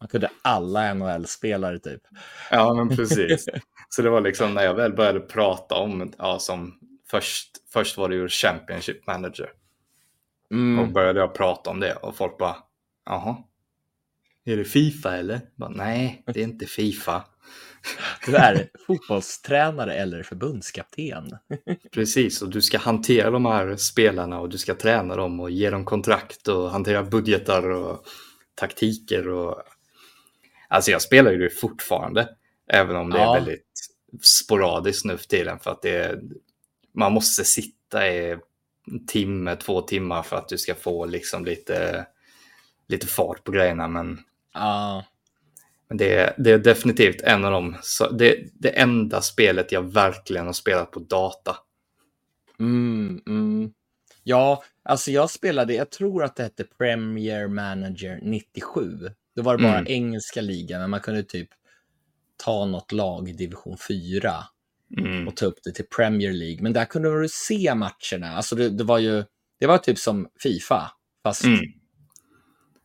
man kunde alla NHL-spelare typ. Ja, men precis. Så det var liksom när jag väl började prata om, ja, som först, först var det ju Championship Manager. Och Mm. började jag prata om det och folk bara, jaha, är det Fifa eller? Bara, Nej, det är inte Fifa. Du är fotbollstränare eller förbundskapten. Precis, och du ska hantera de här spelarna och du ska träna dem och ge dem kontrakt och hantera budgetar och taktiker och... Alltså jag spelar ju det fortfarande, även om det Ja. är väldigt sporadiskt nu för tiden för att det är... Man måste sitta i en timme, två timmar för att du ska få liksom lite, lite fart på grejerna, men Ja, men det är, det är definitivt en av dem. Så det, det enda spelet jag verkligen har spelat på data. mm, mm. ja, alltså jag spelade, jag tror att det hette Premier Manager 97. Då var det bara Mm. engelska ligan, men man kunde typ ta något lag i division 4 Mm. och ta upp det till Premier League. Men där kunde du se matcherna. Alltså det, det var ju, det var typ som Fifa, fast Mm.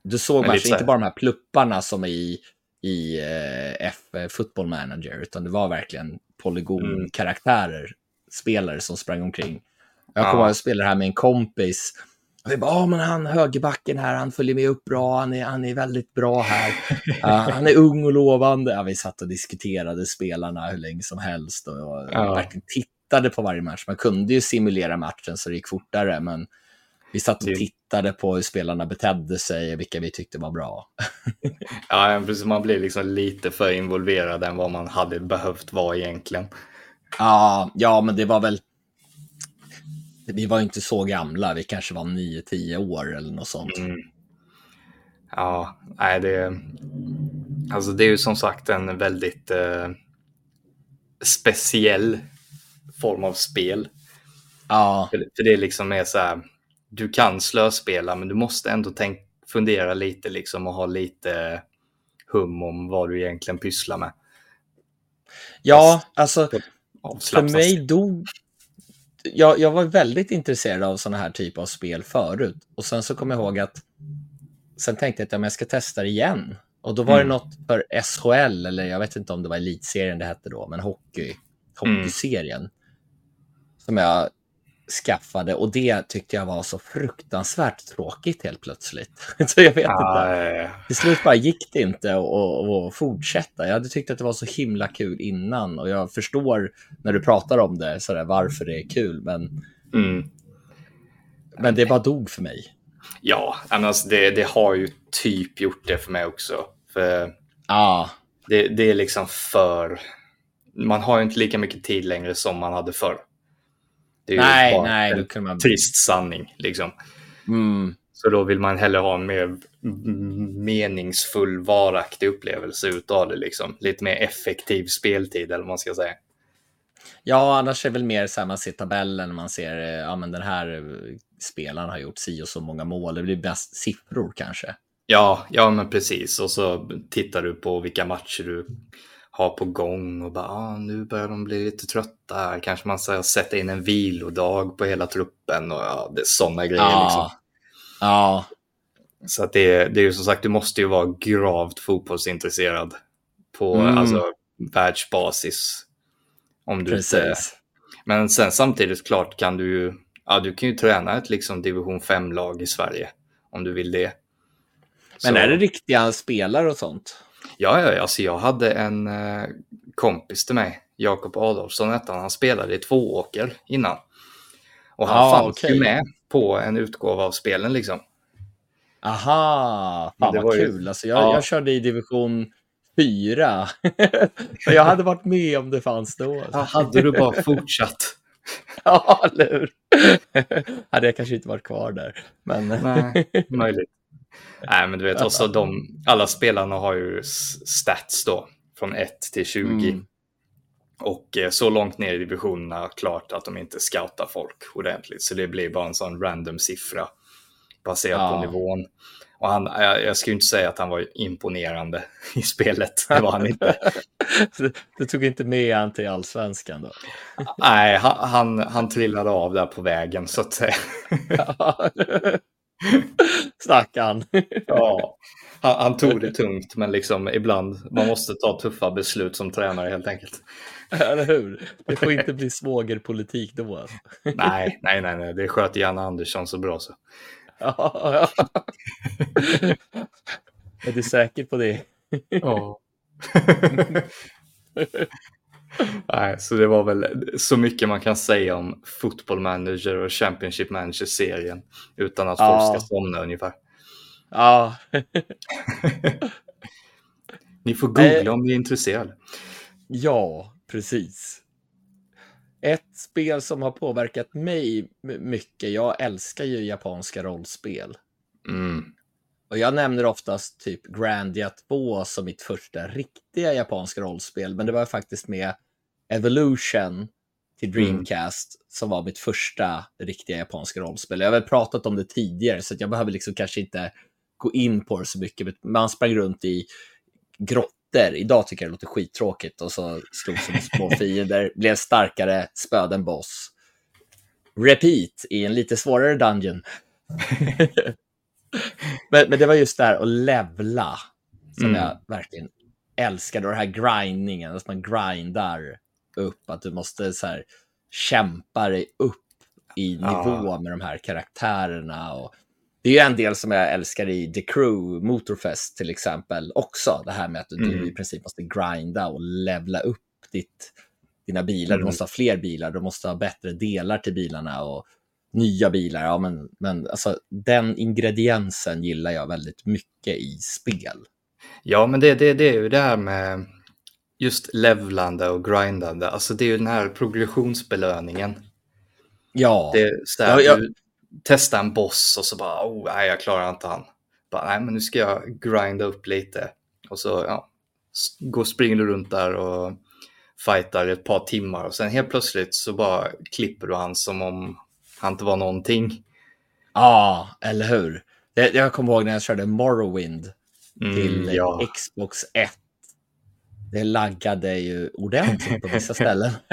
du såg här- inte bara de här plupparna som är i, i eh, F eh, Football Manager, utan det var verkligen polygonkaraktärer, spelare som sprang omkring. Jag kommer Ja. ihåg att jag spelade här med en kompis. Och vi bara, ja men han högerbacken här, han följer med upp bra, han är, han är väldigt bra här. Ja, han är ung och lovande. Ja, vi satt och diskuterade spelarna hur länge som helst och, och Ja. verkligen tittade på varje match. Man kunde ju simulera matchen så det gick fortare, men vi satt och tittade på hur spelarna betedde sig, vilka vi tyckte var bra. Ja, precis. Man blir liksom lite för involverad än vad man hade behövt vara egentligen. Ja, ja, men det var väl... Vi var inte så gamla, vi kanske var 9-10 år eller något sånt. Mm. Ja, nej det... Alltså det är ju som sagt en väldigt eh, speciell form av spel. Ja, För, för det liksom är så här, du kan slöspela men du måste ändå tänk, fundera lite liksom och ha lite hum om vad du egentligen pysslar med. ja alltså för mig dog... Jag, jag var väldigt intresserad av sådana här typer av spel förut. Och sen så kom jag ihåg att... Sen tänkte jag att ja, jag ska testa det igen. Och då var Mm. det något för SHL, eller jag vet inte om det var elitserien det hette då, men hockey, hockeyserien. Som jag skaffade och det tyckte jag var så fruktansvärt tråkigt helt plötsligt. så jag vet inte. Ja, eh, Till slut bara gick det inte att fortsätta. Jag hade tyckt att det var så himla kul innan och jag förstår när du pratar om det, sådär, varför det är kul, men, mm. men det bara dog för mig. Ja, alltså det, det har ju typ gjort det för mig också. För Ja, det, det är liksom för... Man har ju inte lika mycket tid längre som man hade förr. Det är ju nej, bara nej, en kunde man... trist sanning. Liksom. Mm, Så då vill man hellre ha en mer meningsfull, varaktig upplevelse utav det. Liksom. Lite mer effektiv speltid eller vad man ska säga. Ja, annars är det väl mer så här man ser tabellen, man ser, eh, ja men den här eh, spelaren har gjort si och så många mål. Det blir bäst siffror kanske. Ja, ja men precis. Och så tittar du på vilka matcher du har på gång och bara, ah, nu börjar de bli lite trötta. Kanske man ska sätta in en vilodag på hela truppen och ja, sådana grejer. Ja. Liksom. Ja, Så att det, är- det är ju som sagt, du måste ju vara gravt fotbollsintresserad på Mm. alltså, världsbasis. Om du inte, precis. men sen samtidigt klart kan du ju, ja du kan ju träna ett liksom division 5-lag i Sverige om du vill det. Men Så- är det riktiga spelare och sånt? Ja, ja, ja, alltså jag hade en eh, kompis till mig, Jakob Adolfsson hette han, han spelade i Tvååker innan. Och han Ah, fanns okej. ju med på en utgåva av spelen liksom. Aha, fan Det vad var ju- kul. Alltså jag, Ja. jag körde i division 4. Men jag hade varit med om det fanns då. Ja, hade du bara fortsatt. Ja, eller hur? hade jag kanske inte varit kvar där. Men Nej, möjligt. Nej, men du vet, också de, alla spelarna har ju stats då, från 1 till 20. Mm. Och eh, så långt ner i divisionerna, klart att de inte scoutar folk ordentligt. Så det blir bara en sån random siffra baserat Ja. på nivån. Och han, jag, jag ju inte säga att han var imponerande i spelet, det var han inte. Du tog inte med han till allsvenskan då? Nej, han, han, han trillade av där på vägen så att säga. Stackarn. Ja, han, han tog det tungt, men liksom ibland man måste ta tuffa beslut som tränare helt enkelt. Eller hur? Det får inte bli svågerpolitik då. alltså. Nej, nej, nej, nej, det sköt Janne Andersson så bra så. Ja, ja. Är du säker på det? Ja. Nej, så det var väl så mycket man kan säga om Football Manager och Championship Manager-serien utan att Ja. folk ska somna ungefär. Ja, Ni får googla om ni är intresserade. ja, precis. Ett spel som har påverkat mig my- mycket, jag älskar ju japanska rollspel. Mm. Och jag nämner oftast typ Grandia 2 som mitt första riktiga japanska rollspel, men det var faktiskt med Evolution till Dreamcast som var mitt första riktiga japanska rollspel. Jag har väl pratat om det tidigare, så jag behöver liksom kanske inte gå in på det så mycket. men Man sprang runt i grottor. Idag tycker jag det låter skittråkigt och så slog som små fiender, blev starkare, spöade en boss. Repeat i en lite svårare dungeon. men, men det var just där att levla som Mm. jag verkligen älskade. Och det här grindningen, att man grindar upp, att du måste så här, kämpa dig upp i nivå Ja. med de här karaktärerna. Och det är ju en del som jag älskar i The Crew, Motorfest till exempel, också. Det här med att du Mm. i princip måste grinda och levla upp ditt, dina bilar. Du Mm. måste ha fler bilar, du måste ha bättre delar till bilarna och nya bilar. Ja, men, men alltså, den ingrediensen gillar jag väldigt mycket i spel. Ja, men det, det, det är ju det här med just levlande och grindande. Alltså det är ju den här progressionsbelöningen. Ja, Det är så här, Ja, jag- du testar en boss och så bara, oh, nej, jag klarar inte han. Bara, nej, men nu ska jag grinda upp lite. Och så ja, går, springer du runt där och fightar ett par timmar och sen helt plötsligt så bara klipper du han som om han inte var någonting. Ja, eller hur? Jag kommer ihåg när jag körde Morrowind Mm, till ja. Xbox 1. Det laggade ju ordentligt på vissa ställen.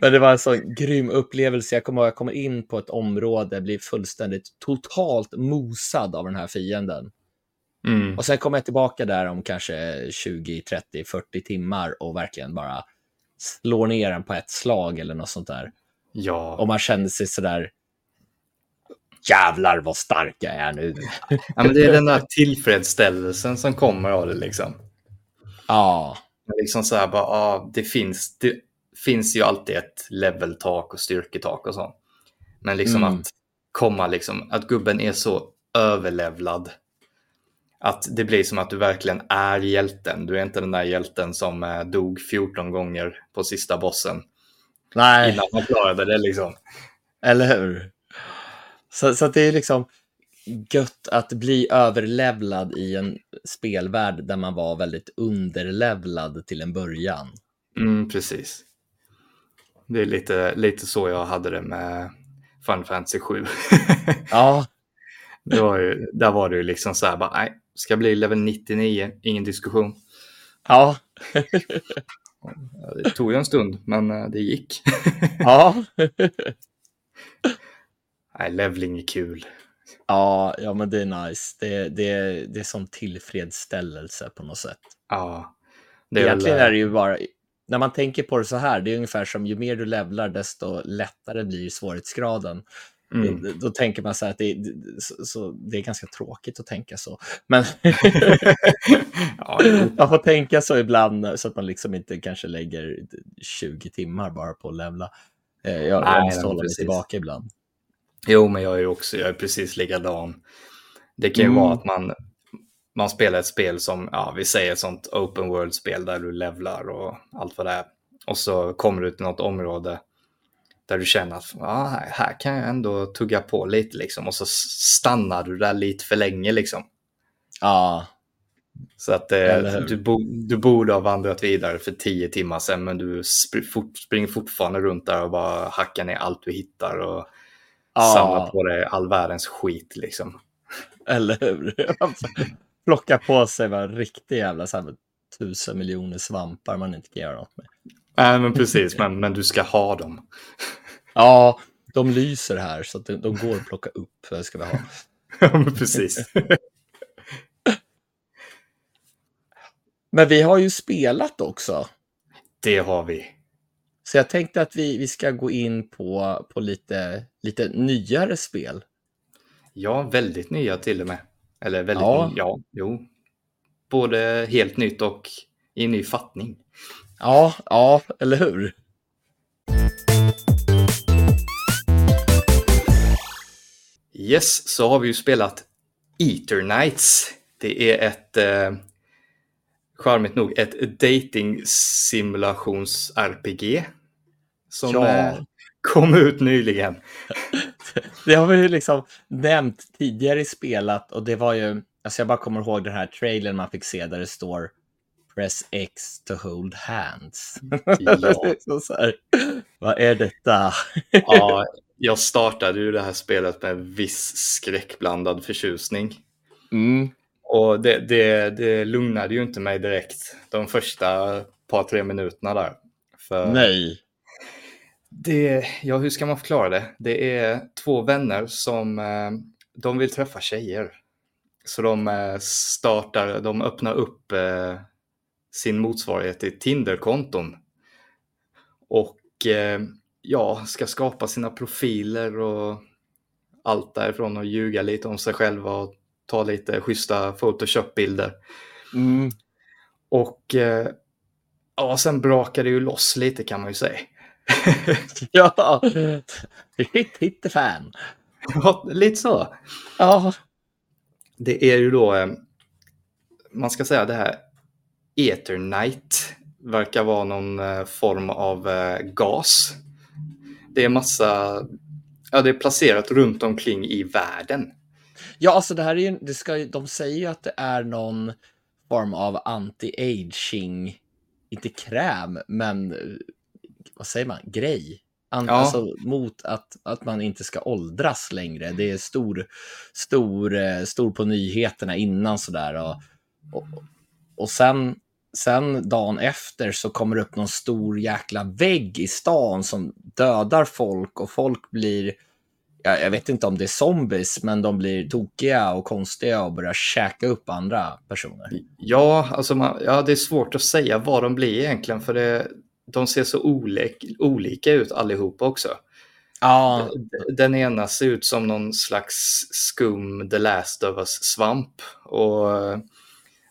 Men det var en sån grym upplevelse. Jag kommer ihåg, jag kommer in på ett område, blir fullständigt totalt mosad av den här fienden. Mm, Och sen kommer jag tillbaka där om kanske 20, 30, 40 timmar och verkligen bara slår ner den på ett slag eller något sånt där. ja. Och man kände sig sådär, jävlar vad stark jag är nu. ja, men det är den där tillfredsställelsen som kommer av det liksom. Ja, Liksom så här bara, ja, det finns, det finns ju alltid ett leveltak och styrketak och så. Men liksom Mm. att komma liksom, att gubben är så överlevlad. Att det blir som att du verkligen är hjälten. Du är inte den där hjälten som eh, dog 14 gånger på sista bossen nej. innan han klarade det liksom. Eller hur? Så, så att det är liksom gött att bli överlevlad i en spelvärld där man var väldigt underlevlad till en början. Mm, precis. det är lite, lite så jag hade det med Final Fantasy 7. ja. det var ju, där var det ju liksom så här, bara, nej, ska bli level 99, ingen diskussion. Ja. det tog ju en stund, men eh, det gick. ja. nej, levling är kul. Ja, ja, men det är nice. Det, det, det är som tillfredsställelse på något sätt. Ja. Det är Egentligen väl... är det ju bara, när man tänker på det så här, det är ungefär som ju mer du levlar desto lättare blir svårighetsgraden. Mm. Då, då, tänker man så här att det, så, så, det är ganska tråkigt att tänka så. Men ja, man får tänka så ibland så att man liksom inte kanske lägger 20 timmar bara på att levla. Eh, jag, Nej, jag måste hålla mig tillbaka ibland. Jo, men jag är också, jag är precis likadan. Det kan ju mm. vara att man, man spelar ett spel som, ja, vi säger ett sånt open world-spel där du levlar och allt vad det är. Och så kommer du till något område där du känner att ja, här, kan jag ändå tugga på lite liksom. Och så stannar du där lite för länge liksom. Ja. Så att eh, du, bo, du borde ha vandrat vidare för tio timmar sedan men du sp fort, springer fortfarande runt där och bara hackar ner allt du hittar och ja. samlar på dig all världens skit liksom. Eller hur? Plocka på sig en riktig jävla så här, tusen miljoner svampar man inte kan göra något med. Nej, men precis, men, men du ska ha dem. Ja, de lyser här så att de, de går att plocka upp. Det ska vi ha. Ja, men precis. men vi har ju spelat också. Det har vi. Så jag tänkte att vi, vi ska gå in på, på lite, lite nyare spel. Ja, väldigt nya till och med. Eller väldigt ja. Ny, ja, jo. Både helt nytt och i ny fattning. Ja, ja, eller hur? Yes, så har vi ju spelat Eternights. Det är ett, eh, charmigt nog, ett dating simulations RPG som ja. eh, kom ut nyligen. det har vi ju liksom nämnt tidigare i spelat och det var ju, alltså jag bara kommer ihåg den här trailern man fick se där det står Press X to hold hands. Ja. så så här, vad är detta? ja, jag startade ju det här spelet med viss skräckblandad förtjusning. Mm. Och det, det, det lugnade ju inte mig direkt de första par, tre minuterna där. För Nej. Det, ja, hur ska man förklara det? Det är två vänner som eh, de vill träffa tjejer. Så de eh, startar, de öppnar upp eh, sin motsvarighet till Tinder-konton. Och ja, ska skapa sina profiler och allt därifrån och ljuga lite om sig själva och ta lite schyssta Photoshop-bilder. Mm. Och eh, ja, sen brakar det ju loss lite kan man ju säga. ja, hit, hit fan. Ja, lite så. Ja. Det är ju då, eh, man ska säga det här Eternite verkar vara någon eh, form av eh, gas. Det är massa, ja det är placerat runt omkring i världen. Ja, alltså det här är ju, det ska, de säger ju att det är någon form av anti-aging, inte kräm, men vad säger man, grej. An, ja. Alltså mot att, att man inte ska åldras längre. Det är stor, stor, eh, stor på nyheterna innan sådär. Och, och, och sen sen dagen efter så kommer det upp någon stor jäkla vägg i stan som dödar folk och folk blir, jag, jag vet inte om det är zombies, men de blir tokiga och konstiga och börjar käka upp andra personer. Ja, alltså man, ja, det är svårt att säga vad de blir egentligen för det, de ser så olik, olika ut allihopa också. Ja. Den ena ser ut som någon slags skum The Last of Us-svamp och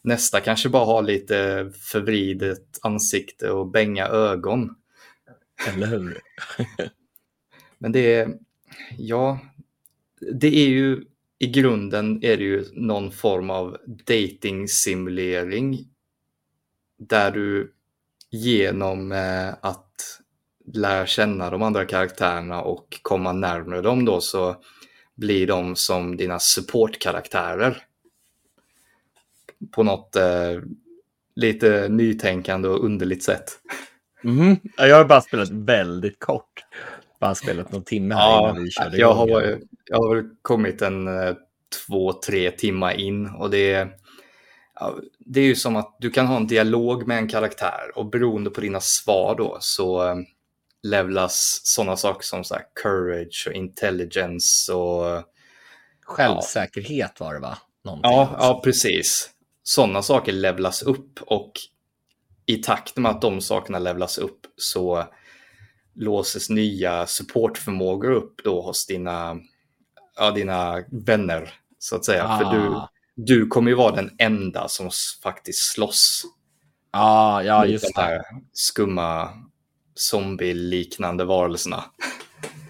Nästa kanske bara har lite förvridet ansikte och bänga ögon. Eller hur? Men det är, ja, det är ju i grunden är det ju någon form av dating-simulering där du genom eh, att lära känna de andra karaktärerna och komma närmare dem då så blir de som dina supportkaraktärer på något eh, lite nytänkande och underligt sätt. Mm. Jag har bara spelat väldigt kort. Bara spelat någon timme här Ja, innan vi körde jag igång. har, jag har väl kommit en eh, två, tre timmar in och det är, ja, det är ju som att du kan ha en dialog med en karaktär och beroende på dina svar då så eh, levlas sådana saker som så här, courage och intelligence och Självsäkerhet var det va? Någonting ja, också. ja precis. Sådana saker levlas upp och i takt med att de sakerna levlas upp så låses nya supportförmågor upp då hos dina, ja, dina vänner så att säga. För du, Ah. du kommer ju vara den enda som faktiskt slåss Ja, ja, just de här det. skumma zombie-liknande varelserna.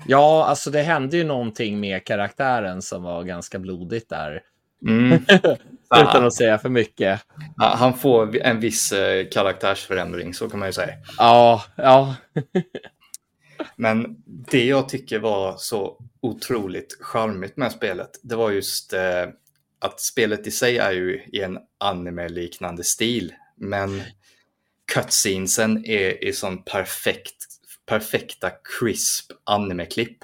Ja, alltså det hände ju någonting med karaktären som var ganska blodigt där. Mm. Utan att säga för mycket. Ja, Han får en viss eh, karaktärsförändring, så kan man ju säga. Ja, ja. Men det jag tycker var så otroligt charmigt med spelet, det var just eh, att spelet i sig är ju i en anime-liknande stil, men cutscenesen är i sån perfekt, perfekta crisp anime-klipp.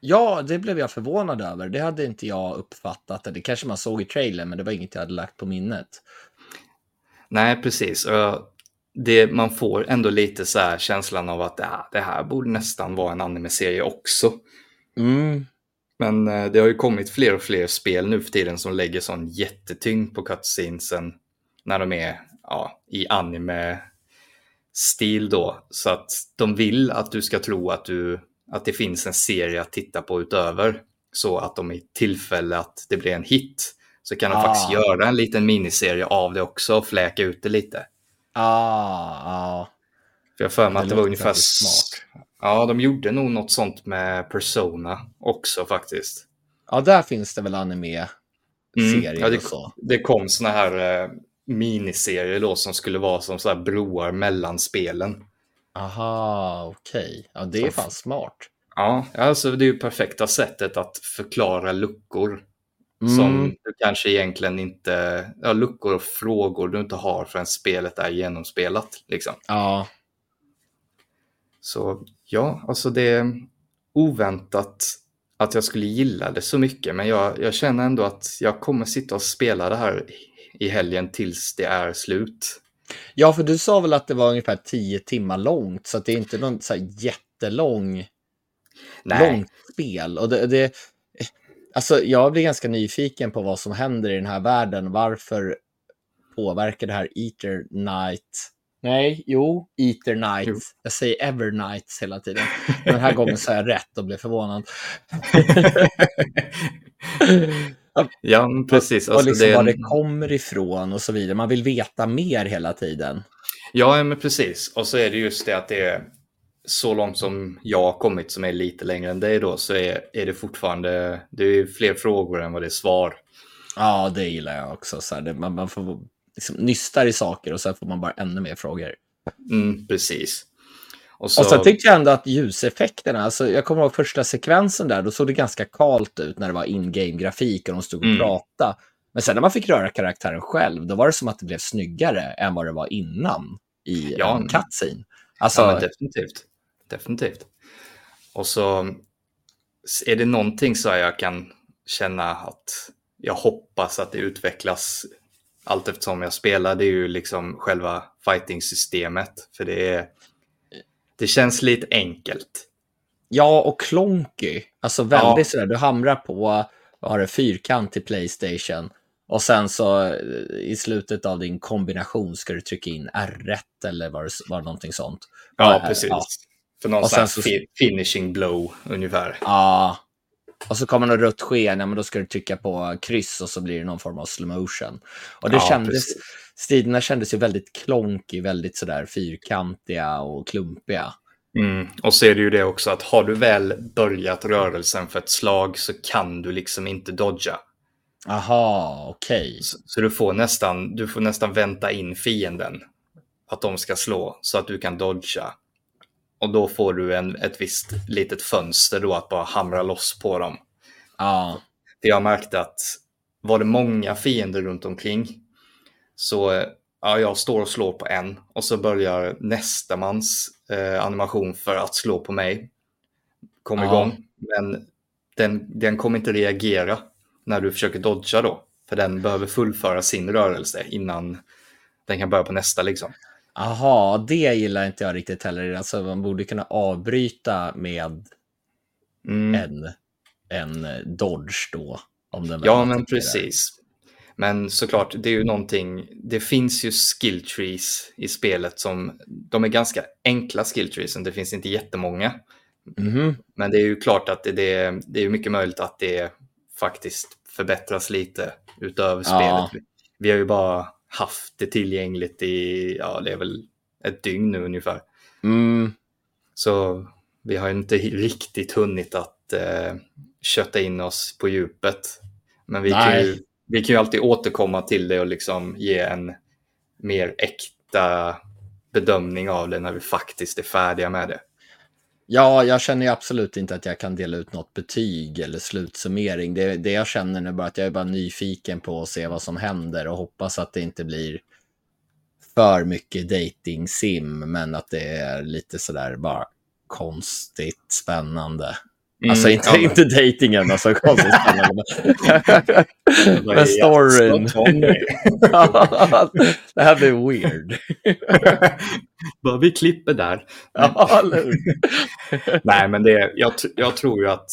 Ja, det blev jag förvånad över. Det hade inte jag uppfattat. Det kanske man såg i trailern, men det var inget jag hade lagt på minnet. Nej, precis. Och jag- det, man får ändå lite så här känslan av att ja, det här borde nästan vara en anime-serie också. Mm. Men eh, det har ju kommit fler och fler spel nu för tiden som lägger sån jättetyngd på cutscenesen när de är ja, i anime-stil då. Så att de vill att du ska tro att, du, att det finns en serie att titta på utöver. Så att de i tillfälle att det blir en hit så kan de Ah. faktiskt göra en liten miniserie av det också och fläka ut det lite. Ah, ah. För jag för mig Det att det var ungefär... smart. Ja, de gjorde nog något sånt med Persona också faktiskt. Ja, där finns det väl anime-serier Mm. Ja, det, och så. det kom såna här eh, miniserier då som skulle vara som så här broar mellan spelen. Aha, okej. Ja, det är fan smart. Ja, alltså det är ju perfekta sättet att förklara luckor Mm. som du kanske egentligen inte, ja, luckor och frågor du inte har förrän spelet är genomspelat. Liksom. Ja, Så ja, alltså det är oväntat att jag skulle gilla det så mycket, men jag, jag känner ändå att jag kommer sitta och spela det här i helgen tills det är slut. Ja, för du sa väl att det var ungefär tio timmar långt, så det är inte någon så här jättelång Nej, långt spel. Och det, det, alltså, jag blir ganska nyfiken på vad som händer i den här världen. Varför påverkar det här Eater Night? Nej, jo, Eater Night. Jo. Jag säger Evernights hela tiden. Men den här gången sa jag rätt och blev förvånad. ja precis. och Alltså, liksom det var det kommer ifrån och så vidare. Man vill veta mer hela tiden. Ja, men precis. Och så är det just det att det är så långt som jag har kommit som är lite längre än dig då så är, är det fortfarande, det är fler frågor än vad det är svar. Ja, det gillar jag också. Så här, det, man, man får liksom nystar i saker och sen får man bara ännu mer frågor. Mm, precis. Och så, Och sen tyckte jag ändå att ljuseffekterna, alltså jag kommer ihåg första sekvensen där, då såg det ganska kalt ut när det var in-game-grafik och de stod och Mm. pratade. Men sen när man fick röra karaktären själv, då var det som att det blev snyggare än vad det var innan i Ja, en cutscene. Alltså, ja, definitivt. Definitivt. Och så är det någonting så jag kan känna att jag hoppas att det utvecklas allt eftersom jag spelar. Det är ju liksom själva fighting-systemet. För det är det känns lite enkelt. ja, och klonky. Alltså väldigt Ja. sådär, du hamrar på, vad har det, fyrkant till Playstation. Och sen så eh, i slutet av din kombination ska du trycka in R1 eller var det var det någonting sånt. Ja, Ja, precis. ja. För någon Och sån här sen så- fi- finishing blow ungefär. Ja. Och så kommer något rött sken, ja men då ska du trycka på kryss och så blir det någon form av slow motion. Och det Ja, kändes, precis. striderna kändes ju väldigt klonky, väldigt sådär fyrkantiga och klumpiga. Mm. Och så är det ju det också att har du väl börjat rörelsen för ett slag så kan du liksom inte dodga. Aha, okej. Så, så du, får nästan, du får nästan vänta in fienden. Att de ska slå så att du kan dodga. Och då får du en, ett visst litet fönster då att bara hamra loss på dem. Ja, För jag märkte att var det många fiender runt omkring så ja, jag står och slår på en och så börjar nästa mans eh, animation för att slå på mig kom Ja. igång. Men den, den kommer inte reagera när du försöker dodga då. För den behöver fullföra sin rörelse innan den kan börja på nästa liksom. Aha, det gillar inte jag riktigt heller. Alltså, man borde kunna avbryta med Mm. en, en dodge då. Om den Ja, men precis. Men såklart, det är ju någonting, det finns ju skill trees i spelet som, de är ganska enkla skill trees, det finns inte jättemånga. Mhm. Men det är ju klart att det, det, det är mycket möjligt att det faktiskt förbättras lite utöver Ja. spelet. Vi har ju bara haft det tillgängligt i, ja det är väl ett dygn nu ungefär. Mm. Så vi har inte riktigt hunnit att eh, kötta in oss på djupet. Men vi kan, ju, vi kan ju alltid återkomma till det och liksom ge en mer äkta bedömning av det när vi faktiskt är färdiga med det. Ja, jag känner ju absolut inte att jag kan dela ut något betyg eller slutsummering. Det, det jag känner nu bara att jag är bara nyfiken på att se vad som händer och hoppas att det inte blir för mycket dating sim, men att det är lite sådär bara konstigt spännande. Alltså inte, Mm, ja, inte datingen, alltså konstigt spännande. Men, storyn. det? här blir weird. Bara, vi klipper där. Nej, men det, jag, jag tror ju att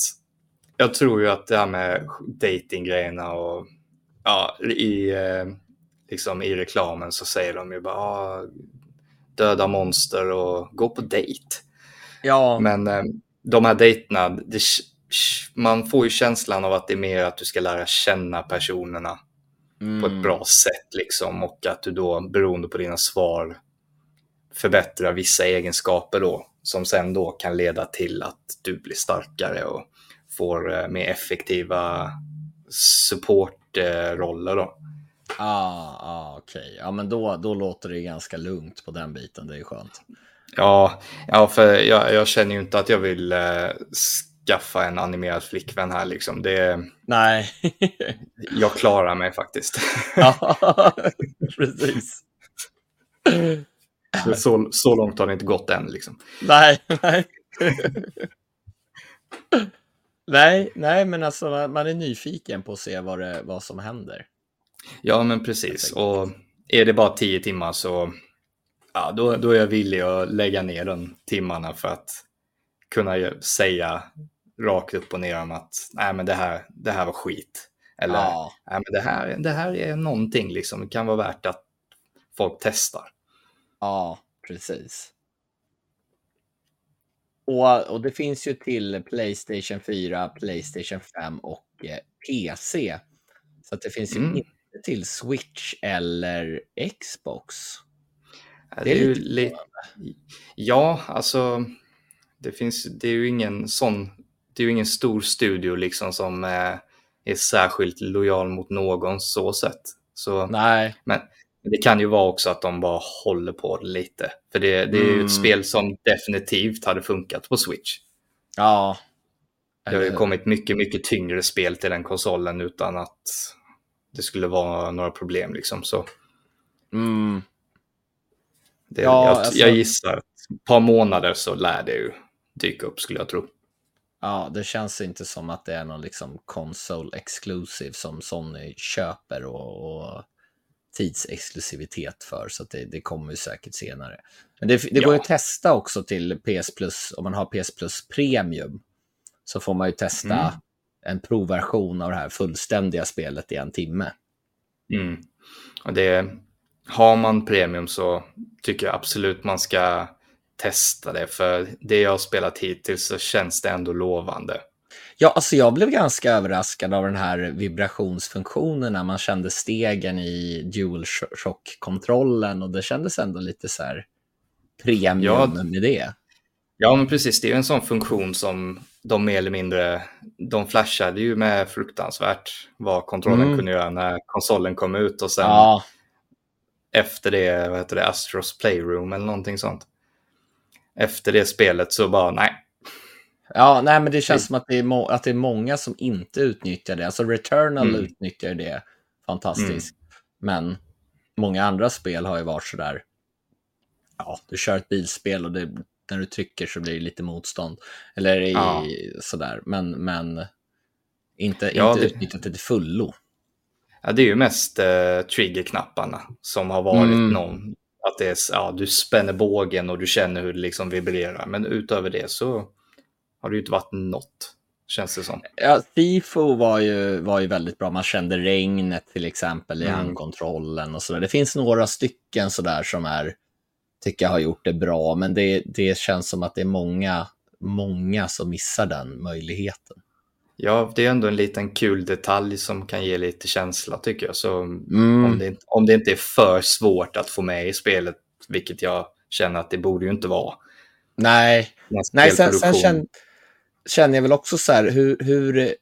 jag tror ju att det här med datinggrejerna och ja, i, eh, liksom i reklamen så säger de ju bara ah, döda monster och gå på dejt. Ja, Men eh, de här dejterna, det, man får ju känslan av att det är mer att du ska lära känna personerna på mm. ett bra sätt liksom och att du då beroende på dina svar förbättrar vissa egenskaper då som sen då kan leda till att du blir starkare och får eh, mer effektiva supportroller då. Ah, ah, okej. Ja, men då, då låter det ganska lugnt på den biten. Det är skönt. Ja, ja för jag, jag känner ju inte att jag vill eh, skaffa en animerad flickvän här liksom. Det, Nej. jag klarar mig faktiskt. ja, precis. så, så långt har det inte gått än liksom. Nej, nej. nej, nej, men alltså man- är nyfiken på att se vad, det, vad som händer. Ja, men precis. Och är det bara tio timmar så ja, då, då är jag villig att lägga ner de timmarna för att kunna säga rakt upp och ner om att nej, men det här, det här var skit. Eller Ja, nej, men det, här, det här är någonting liksom. Det kan vara värt att folk testar. ja, precis. Och, och det finns ju till Playstation 4, Playstation 5 och eh, PC. Så det finns ju Mm. inte till Switch eller Xbox. Ja, Det är ju lite li- Ja, alltså det finns, det är ju ingen sån, det är ju ingen stor studio liksom som eh, är särskilt lojal mot någon så sätt. Så, Nej, men det kan ju vara också att de bara håller på det lite. För det, det är ju Mm. ett spel som definitivt hade funkat på Switch. ja. Det har ju kommit mycket, mycket tyngre spel till den konsolen utan att det skulle vara några problem liksom. Så Mm. Det, Ja, jag, alltså- jag gissar ett par månader så lär det ju dyka upp skulle jag tro. Ja, det känns inte som att det är någon liksom console exclusive som Sony köper och, och tidsexklusivitet för. Så det, det kommer ju säkert senare. Men det, det går ju Ja. att testa också till PS Plus, om man har PS Plus Premium. Så får man ju testa Mm. en provversion av det här fullständiga spelet i en timme. Mm. Och det, har man premium så tycker jag absolut man ska testa det. För det jag har spelat hittills så känns det ändå lovande. Ja, alltså jag blev ganska överraskad av den här vibrationsfunktionen när man kände stegen i DualShock-kontrollen och det kändes ändå lite så här premium Ja. med det. Ja, men precis. Det är ju en sån funktion som de mer eller mindre, de flashade ju med fruktansvärt vad kontrollen Mm. kunde göra när konsolen kom ut och sen Ja, efter det, vad heter det, Astros Playroom eller någonting sånt. Efter det spelet så bara, nej. ja nej, men det känns som att det, är att det är många som inte utnyttjar det. Alltså Returnal Mm. utnyttjar det fantastiskt. Men många andra spel har ju varit sådär, ja, du kör ett bilspel och det när du trycker så blir det lite motstånd. Eller i, Ja. sådär, men, men inte, Ja, inte det- utnyttjat det till fullo. Ja, det är ju mest eh, triggerknapparna som har varit Mm. någon. Att det är, ja, du spänner bågen och du känner hur det liksom vibrerar. Men utöver det så har det ju inte varit något, känns det som. Ja, Tifo var ju, var ju väldigt bra. Man kände regnet till exempel i Mm. handkontrollen och sådär. Det finns några stycken sådär som är, tycker jag har gjort det bra, men det, det känns som att det är många, många som missar den möjligheten. Ja, det är ändå en liten kul detalj som kan ge lite känsla tycker jag. Så Mm. om, det, inte- om det inte är för svårt att få med i spelet, vilket jag känner att det borde ju inte vara. Nej, Nej, sen, sen känner, känner jag väl också så här, hur, hur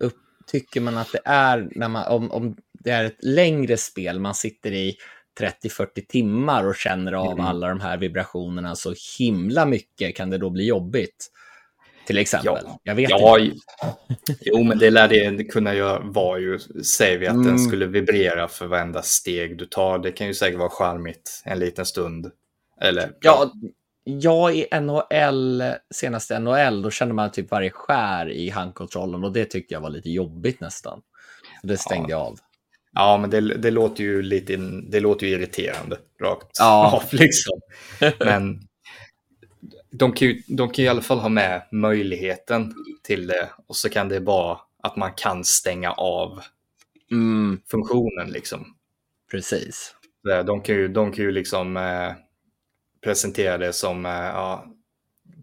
upp, tycker man att det är när man, om, om det är ett längre spel, man sitter i 30-40 timmar och känner av Mm. alla de här vibrationerna så himla mycket, kan det då bli jobbigt? Till exempel. Ja. Jag vet Ja, inte. jo, men det lär det kunna göra var ju, säger vi att Mm. den skulle vibrera för varenda steg du tar. Det kan ju säkert vara charmigt en liten stund. Eller, Ja, ja, i NHL, senaste NHL, då kände man typ varje skär i handkontrollen och det tyckte jag var lite jobbigt nästan. Så det stängde jag av. ja men det, det låter ju lite, det låter ju irriterande rakt Ja. av liksom. Men de kan, ju, de kan ju i alla fall ha med möjligheten till det och så kan det vara att man kan stänga av Mm, funktionen liksom. precis. De kan ju, de kan ju liksom eh, presentera det som eh, ja,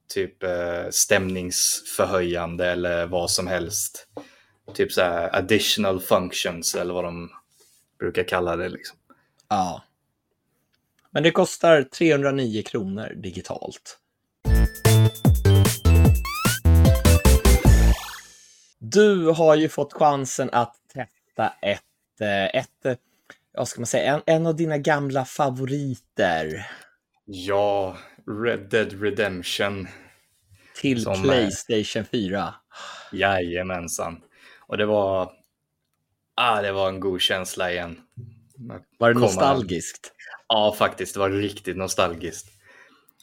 typ eh, stämningsförhöjande eller vad som helst. Typ så här additional functions eller vad de brukar kalla det. Liksom. Ja. Men det kostar 309 kronor digitalt. Du har ju fått chansen att testa ett, eh, ett eh, vad ska man säga, en, en av dina gamla favoriter Ja, Red Dead Redemption. till Som, eh, Playstation 4. Jajamensan. Och det var, ah, det var en god känsla igen. Var det nostalgiskt? Ja, faktiskt. Det var riktigt nostalgiskt.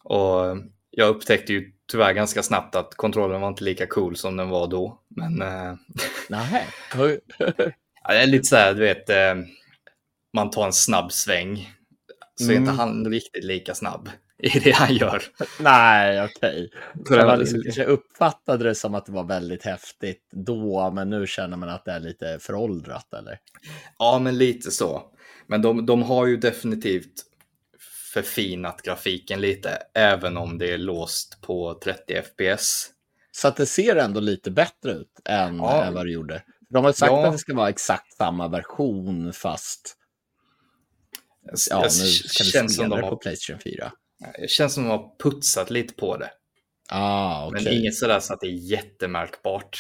Och jag upptäckte ju tyvärr ganska snabbt att kontrollen var inte lika cool som den var då. Men eh, Nähä. ja, det är lite så här, du vet, eh, man tar en snabb sväng. Så är Mm. inte han riktigt lika snabb i det han gör. Nej, okej. Man var- liksom kanske uppfattade det som att det var väldigt häftigt då, men nu känner man att det är lite föråldrat, eller? Ja, men lite så. Men de, de har ju definitivt förfinat grafiken lite, även om det är låst på 30 FPS. Så att det ser ändå lite bättre ut än, Ja. vad det gjorde. De har sagt Ja. att det ska vara exakt samma version, fast ja, nu kan du känns som de det på har, Playstation 4. det känns som de har putsat lite på det. Ah, okej. Men inget sådär så att det är jättemärkbart.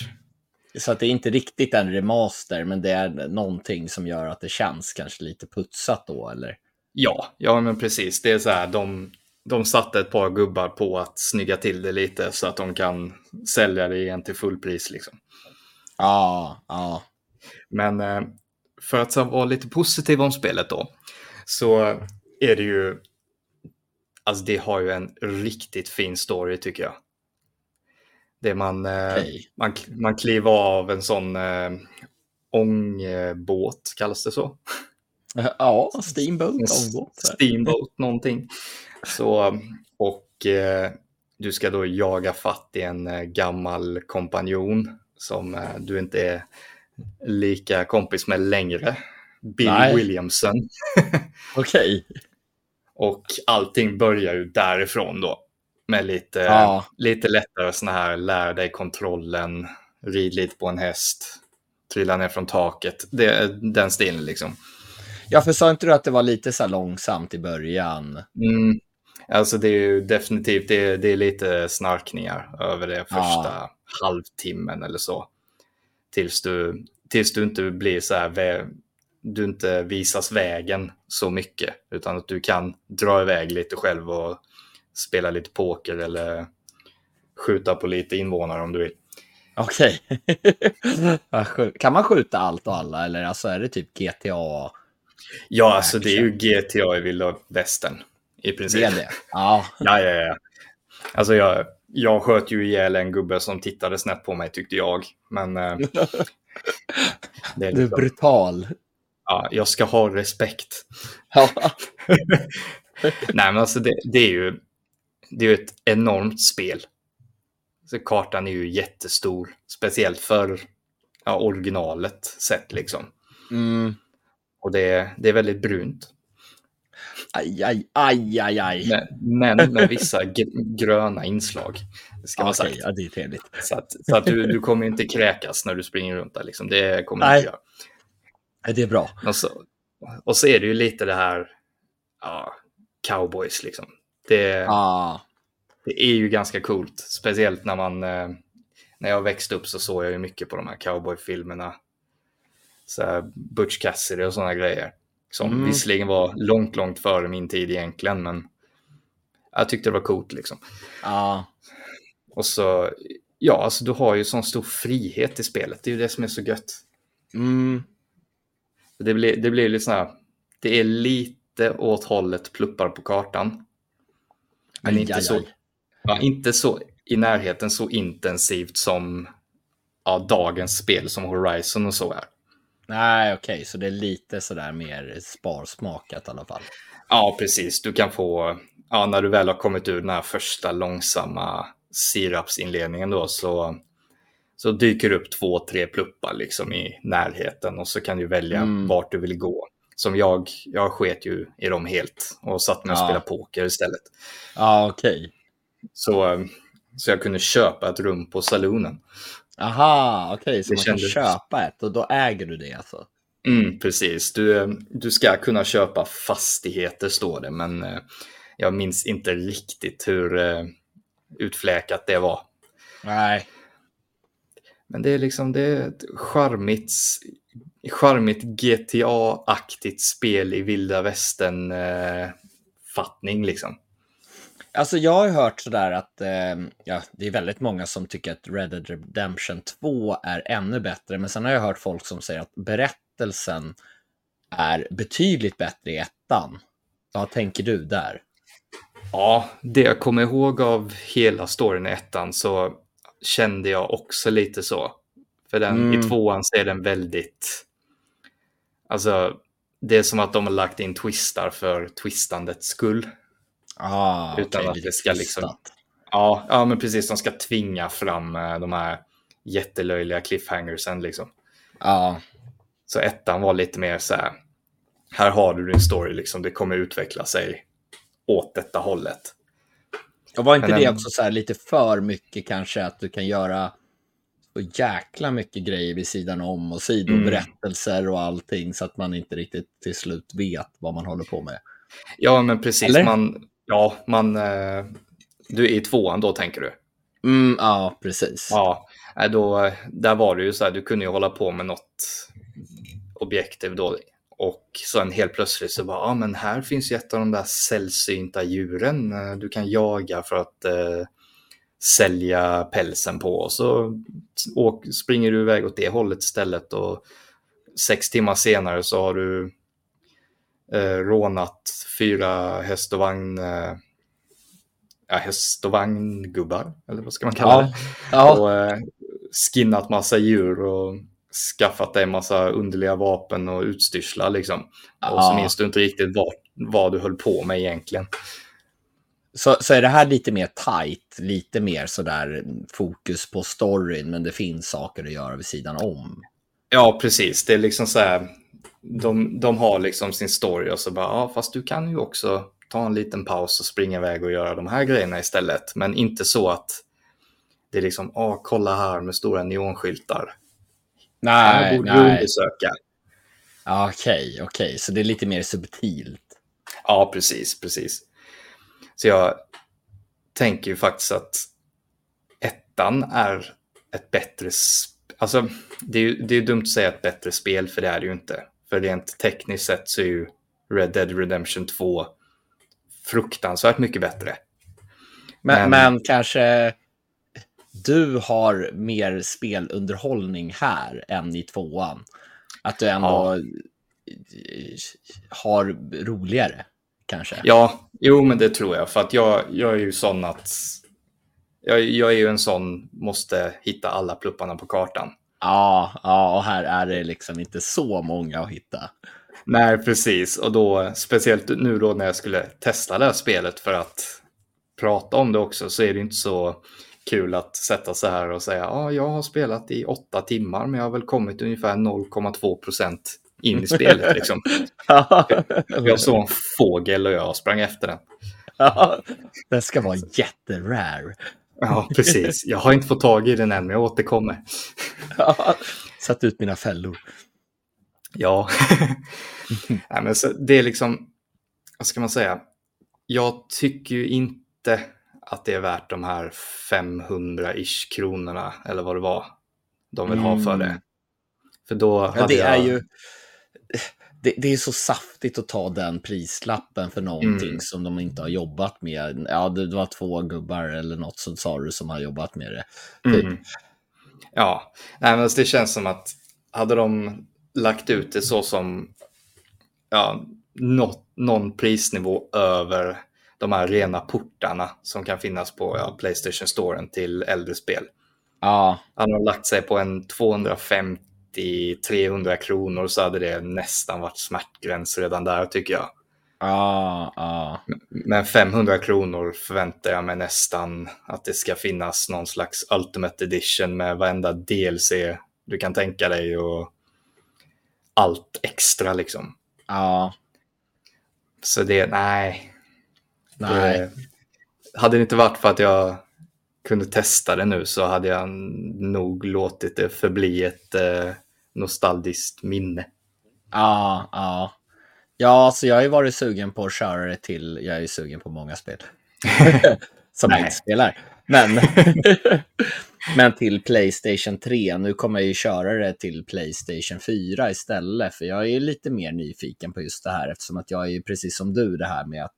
Så att det är inte riktigt en remaster, men det är någonting som gör att det känns kanske lite putsat då, eller? Ja, ja men precis. Det är så här, de, de satte ett par gubbar på att snygga till det lite så att de kan sälja det igen till fullpris. Liksom. Ja, ja. Men eh, för att vara lite positiv om spelet då, så är det ju, alltså det har ju en riktigt fin story tycker jag. Det man, eh, Okej. man, man kliver av en sån eh, ångbåt, kallas det så? Ja, Steamboat. Steamboat någonting. Så, och eh, du ska då jaga fatt i en eh, gammal kompanjon som eh, du inte är lika kompis med längre. Bill Nej. Williamson. Okej. Och allting börjar ju därifrån då. Med lite, Ja. lite lättare såna här lär dig kontrollen, rid lite på en häst, trilla ner från taket. Det, den stilen liksom. Ja, för sa inte du att det var lite så här långsamt i början? Mm. Alltså det är ju definitivt, det är, det är lite snarkningar över det första Ja. halvtimmen eller så. Tills du, tills du inte blir så här, du inte visas vägen så mycket. Utan att du kan dra iväg lite själv och spela lite poker eller skjuta på lite invånare om du vill. Okej. Sjukt. kan man skjuta allt och alla, eller alltså är det typ GTA? Ja, alltså det är ju. GTA i vilda västern i princip. Det är det? Ja. Ja, ja, ja. Alltså jag, jag sköt ju ihjäl en gubbe som tittade snett på mig tyckte jag. Men eh, det är, du är liksom- brutal. Ja, jag ska ha respekt. Ja. Nej, men alltså det, det, är ju det är ett enormt spel. Så kartan är ju jättestor, speciellt för ja, originalet sett liksom. Mm. Och det, det är väldigt brunt. Aj, aj, aj, aj, aj. Men, men med vissa gröna inslag. Ska man säga. Ja, det är trevligt. Så att, så att du, du kommer inte kräkas när du springer runt där. Liksom. Det kommer du inte göra. Nej, det är bra. Och så, och så är det ju lite det här ja, cowboys liksom. Det, ah. det är ju ganska coolt, speciellt när man eh, när jag växte upp så såg jag ju mycket på de här cowboyfilmerna. Så här Butch Cassidy och sådana grejer. Som mm. visserligen var långt, långt före min tid egentligen, men jag tyckte det var coolt liksom. Ja. Och så, ja, alltså du har ju sån stor frihet i spelet. Det är ju det som är så gött. Mm. Det blir, det blir lite sådär, det är lite åt hållet pluppar på kartan. Men aj, inte, aj, så, aj. Ja, inte så i närheten så intensivt som ja, dagens spel som Horizon och så är. Nej, okej, okay, så det är lite sådär mer sparsmakat i alla fall. Ja, precis. Du kan få, ja, när du väl har kommit ur den här första långsamma sirapsinledningen då så, så dyker det upp två, tre pluppar liksom i närheten och så kan du välja mm. vart du vill gå. Som jag, jag sket ju i dem helt och satt mig och ja. spelade poker istället. Ja, okej. Okay. Så, så jag kunde köpa ett rum på saloonen. Aha, okej, okay, så det man kändes... kan köpa ett och då äger du det alltså? Mm, precis, du, du ska kunna köpa fastigheter står det, men eh, jag minns inte riktigt hur eh, utfläkat det var. Nej. Men det är liksom det är ett charmigt, charmigt GTA-aktigt spel i vilda västern-fattning eh, liksom. Alltså jag har hört sådär att eh, ja, det är väldigt många som tycker att Red Dead Redemption 2 är ännu bättre. Men sen har jag hört folk som säger att berättelsen är betydligt bättre i ettan. Vad tänker du där? Ja, det jag kommer ihåg av hela storyn i ettan så kände jag också lite så. För den, mm. i tvåan så är den väldigt... Alltså, det är som att de har lagt in twistar för twistandets skull. Ah, Utan okay, att det ska liksom... Ja, ja, men precis. De ska tvinga fram eh, de här jättelöjliga cliffhangersen liksom. Ja. Så ettan var lite mer så här. Här har du din story, liksom. Det kommer utveckla sig åt detta hållet. Och var inte men, det också så här lite för mycket kanske att du kan göra så jäkla mycket grejer vid sidan om och sidoberättelser mm. och allting så att man inte riktigt till slut vet vad man håller på med. Ja, men precis. Man, Ja, man, eh, du är i tvåan då tänker du? Mm, ja, precis. Ja, då, där var det ju så här, du kunde ju hålla på med något objektiv då. Och sen helt plötsligt så bara, ja men här finns ju ett av de där sällsynta djuren eh, du kan jaga för att eh, sälja pälsen på. Och så åk, springer du iväg åt det hållet istället och sex timmar senare så har du eh, rånat fyra häst och vagn eh, ja, häst och vagngubbar, eller vad ska man kalla det? Ja. Och eh, skinnat massa djur och skaffat dig massa underliga vapen och utstyrslar liksom. Ja. Och så minns du inte riktigt vad, vad du höll på med egentligen. Så, så är det här lite mer tight, lite mer sådär fokus på storyn, men det finns saker att göra vid sidan om. Ja, precis. Det är liksom så här, de, de har liksom sin story och så bara, ja fast du kan ju också ta en liten paus och springa iväg och göra de här grejerna istället. Men inte så att det är liksom, ja kolla här med stora neonskyltar. Nej, här borde nej. du undersöka. Okej, okay, okej, okay. så det är lite mer subtilt. Ja, precis, precis. Så jag tänker ju faktiskt att ettan är ett bättre, alltså det är ju det är dumt att säga ett bättre spel för det är det ju inte. För rent tekniskt sett så är ju Red Dead Redemption 2 fruktansvärt mycket bättre. Men, men, men kanske du har mer spelunderhållning här än i tvåan. Att du ändå ja. har roligare kanske. Ja, jo men det tror jag. För att jag, jag är ju sån att jag, jag är ju en sån, måste hitta alla plupparna på kartan. Ja, ja, och här är det liksom inte så många att hitta. Nej, precis. Och då, speciellt nu då när jag skulle testa det här spelet för att prata om det också, så är det inte så kul att sätta sig här och säga ja, ah, jag har spelat i åtta timmar, men jag har väl kommit ungefär 0,2 procent in i spelet. Liksom. jag såg en fågel och jag sprang efter den. Ja, den ska vara jätterare. Ja, precis. Jag har inte fått tag i den än, men jag återkommer. Ja, satt ut mina fällor. Ja, Nej, men så det är liksom, vad ska man säga? Jag tycker ju inte att det är värt de här 500-ish kronorna, eller vad det var, de vill ha för det. Mm. För då ja, det jag... är ju det, det, är så saftigt att ta den prislappen för någonting mm. som de inte har jobbat med. Ja, det var två gubbar eller något som sa du som har jobbat med det. Typ. Mm. Ja, Nej, men det känns som att hade de lagt ut det så som ja, något, någon prisnivå över de här rena portarna som kan finnas på ja, Playstation Storen till äldre spel. Ja. Hade de lagt sig på en 250 300 kronor så hade det nästan varit smärtgräns redan där tycker jag. Ja, ja. Men 500 kronor förväntar jag mig nästan att det ska finnas någon slags Ultimate Edition med varenda DLC du kan tänka dig och allt extra liksom. Ja. Så det, nej. Nej. Det, hade det inte varit för att jag kunde testa det nu så hade jag nog låtit det förbli ett eh, nostalgiskt minne. Ja, ja. Ja, alltså jag har ju varit sugen på att köra det till, jag är ju sugen på många spel. Som jag inte spelar. Men, men till Playstation 3, nu kommer jag ju köra det till Playstation 4 istället, för jag är lite mer nyfiken på just det här, eftersom att jag är ju precis som du det här med att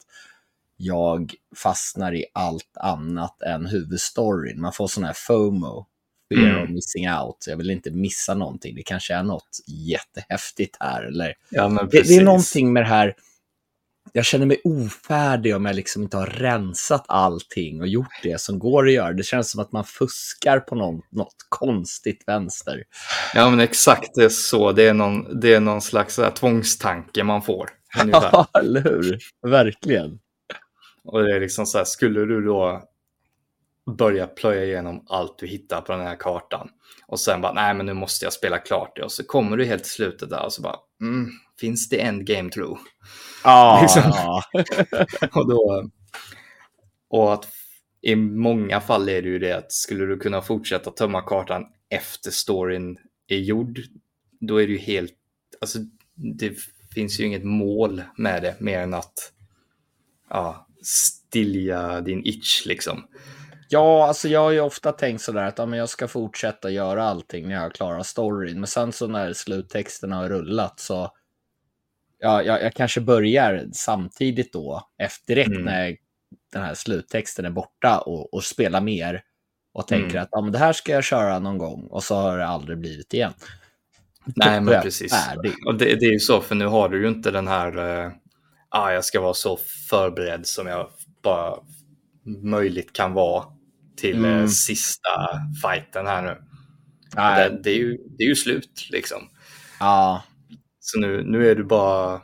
jag fastnar i allt annat än huvudstoryn. Man får sån här FOMO, fear mm. of missing out. Jag vill inte missa någonting. Det kanske är något jättehäftigt här. Eller... Ja, det, det, är någonting med det här, jag känner mig ofärdig om jag liksom inte har rensat allting och gjort det som går att göra. Det känns som att man fuskar på någon, något konstigt vänster. Ja, men exakt det är så. Det är någon, det är någon slags här, tvångstanke man får. Ja, eller hur? Verkligen. Och det är liksom så här, skulle du då börja plöja igenom allt du hittar på den här kartan och sen bara, nej men nu måste jag spela klart det och så kommer du helt till slutet där och så bara, mm, finns det endgame true? Ja. liksom. och, då, och att i många fall är det ju det att skulle du kunna fortsätta tömma kartan efter storyn är gjord, då är det ju helt, alltså det finns ju inget mål med det mer än att ja, stilja din itch liksom. Ja, alltså jag har ju ofta tänkt sådär att ja, men jag ska fortsätta göra allting när jag klarar storyn. Men sen så när sluttexterna har rullat så ja, jag, jag kanske börjar samtidigt då, efter direkt mm. när den här sluttexten är borta och, och spelar mer och tänker mm. att ja, men det här ska jag köra någon gång och så har det aldrig blivit igen. Nej, men precis. Och det, det, är ju så, för nu har du ju inte den här, uh, ah, jag ska vara så förberedd som jag bara möjligt kan vara till eh, mm. sista fighten här nu. Det, det, är ju, det är ju slut liksom. Ja. Så nu, nu är du bara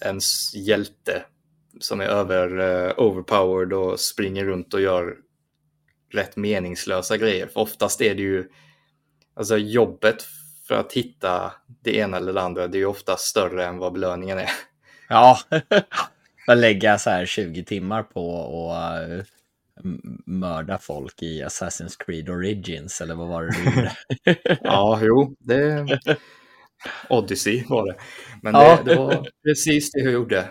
en hjälte som är över, uh, overpowered och springer runt och gör rätt meningslösa grejer. För oftast är det ju, alltså jobbet för att hitta det ena eller det andra, det är ju ofta större än vad belöningen är. Ja, att lägga så här 20 timmar på att uh, mörda folk i Assassin's Creed Origins, eller vad var det du gjorde? ja, jo, det... Odyssey var det. Men det, ja. det var precis det jag gjorde.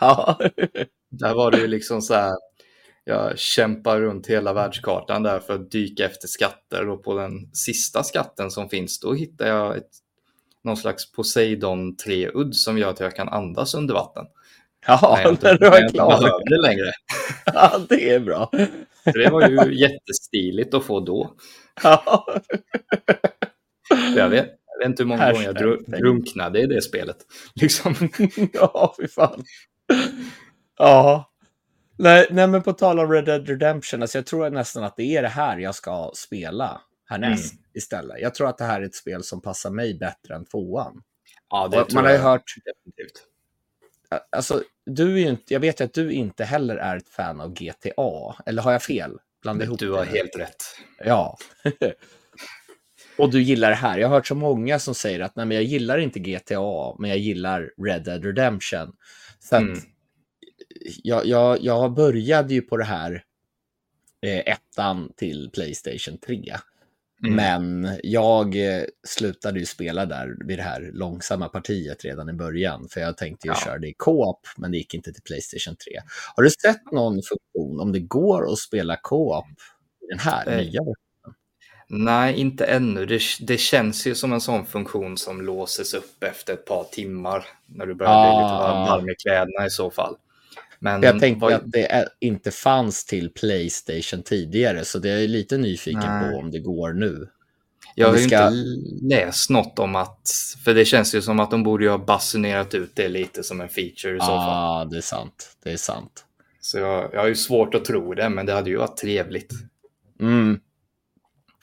Ja. Där var det ju liksom så här, jag kämpar runt hela världskartan där för att dyka efter skatter och på den sista skatten som finns då hittar jag ett, någon slags Poseidon 3-udd som gör att jag kan andas under vatten. Ja, Nej, när du är klar. det längre. Ja, det är bra. det var ju jättestiligt att få då. Ja. Jag vet, jag vet inte hur många Hashtag. gånger jag drunknade i det spelet. Liksom. Ja, fy fan. Ja. Nej, nej, men på tal om Red Dead Redemption, alltså jag tror nästan att det är det här jag ska spela härnäst mm. istället. Jag tror att det här är ett spel som passar mig bättre än tvåan. Ja, det Och man har ju hört... Definitivt. Alltså, du är inte, jag vet ju att du inte heller är ett fan av GTA, eller har jag fel? Blanda ihop du har det. helt rätt. Ja. Och du gillar det här. Jag har hört så många som säger att nej, men jag gillar inte GTA, men jag gillar Red Dead Redemption. Så mm. jag, jag, jag började ju på det här eh, ettan till Playstation 3. Mm. Men jag eh, slutade ju spela där vid det här långsamma partiet redan i början. För jag tänkte ju ja. köra det i co-op, men det gick inte till Playstation 3. Har du sett någon funktion om det går att spela co-op i den här eh. nya versionen? Nej, inte ännu. Det, det känns ju som en sån funktion som låses upp efter ett par timmar. När du börjar ah, bli lite varm i kläderna i så fall. Men jag tänkte vad... att det är, inte fanns till Playstation tidigare, så det är lite nyfiken Nej. på om det går nu. Jag har ska... inte läst något om att, för det känns ju som att de borde ha basunerat ut det lite som en feature i så fall. Ja, det är sant. Det är sant. Så jag, jag har ju svårt att tro det, men det hade ju varit trevligt. Mm.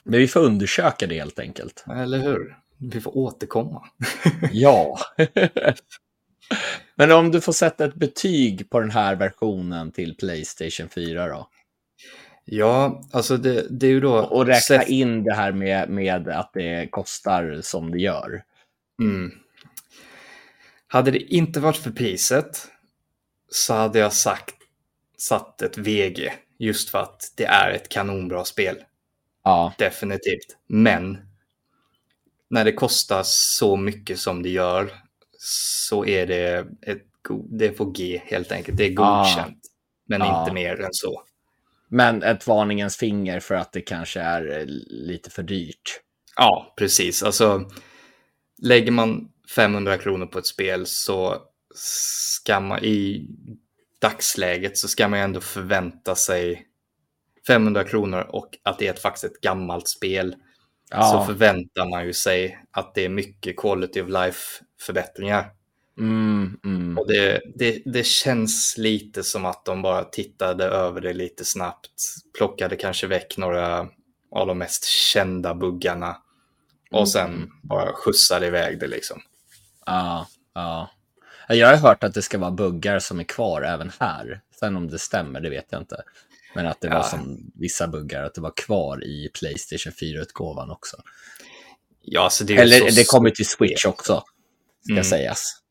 Men vi får undersöka det helt enkelt. Eller hur? Vi får återkomma. ja. Men om du får sätta ett betyg på den här versionen till Playstation 4 då? Ja, alltså det, det är ju då... Och räkna in det här med, med att det kostar som det gör. Mm. Hade det inte varit för priset så hade jag sagt satt ett VG just för att det är ett kanonbra spel. Ja. Definitivt. Men när det kostar så mycket som det gör så är det, ett, det får G helt enkelt. Det är godkänt, ah. men ah. inte mer än så. Men ett varningens finger för att det kanske är eh, lite för dyrt. Ja, precis. Alltså, lägger man 500 kronor på ett spel så ska man i dagsläget så ska man ändå förvänta sig 500 kronor och att det är ett, faktiskt ett gammalt spel. Ja. Så förväntar man ju sig att det är mycket quality of life förbättringar. Mm, mm. Och det, det, det känns lite som att de bara tittade över det lite snabbt, plockade kanske väck några av de mest kända buggarna och mm. sen bara skjutsade iväg det liksom. Ja, ja. Jag har hört att det ska vara buggar som är kvar även här. Sen om det stämmer, det vet jag inte. Men att det ja. var som vissa buggar, att det var kvar i Playstation 4-utgåvan också. Ja, alltså det Eller det kommer till Switch också ska mm. sägas.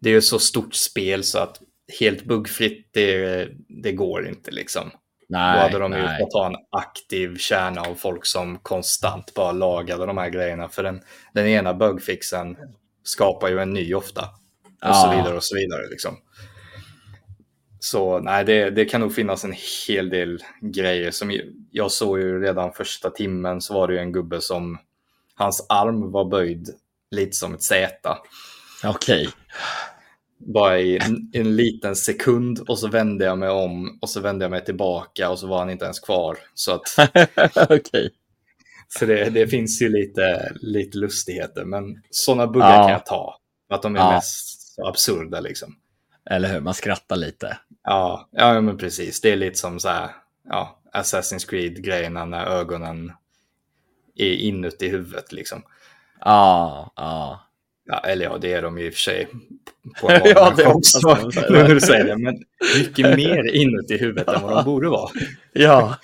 Det är ju så stort spel så att helt buggfritt, det, det går inte liksom. Nej, Då hade de ju fått ha en aktiv kärna av folk som konstant bara lagade de här grejerna. För den, den ena bugfixen skapar ju en ny ofta. Och ja. så vidare och så vidare. Liksom. Så nej, det, det kan nog finnas en hel del grejer. som Jag såg ju redan första timmen så var det ju en gubbe som hans arm var böjd lite som ett Z. Okej. Okay. Bara i en, en, liten sekund och så vände jag mig om och så vände jag mig tillbaka och så var han inte ens kvar. Så att... okay. Så det, det, finns ju lite, lite lustigheter, men sådana buggar ja. kan jag ta. Att de är ja. mest absurda liksom. Eller hur, man skrattar lite. Ja, ja men precis. Det är lite som så här, ja, Assassin's Creed-grejerna när ögonen är inuti huvudet liksom. Ja, ja. Ja, eller ja, det är de ju i och för sig. På en ja, det också. Nu du säger det, men mycket mer inuti huvudet ja. än vad de borde vara. Ja.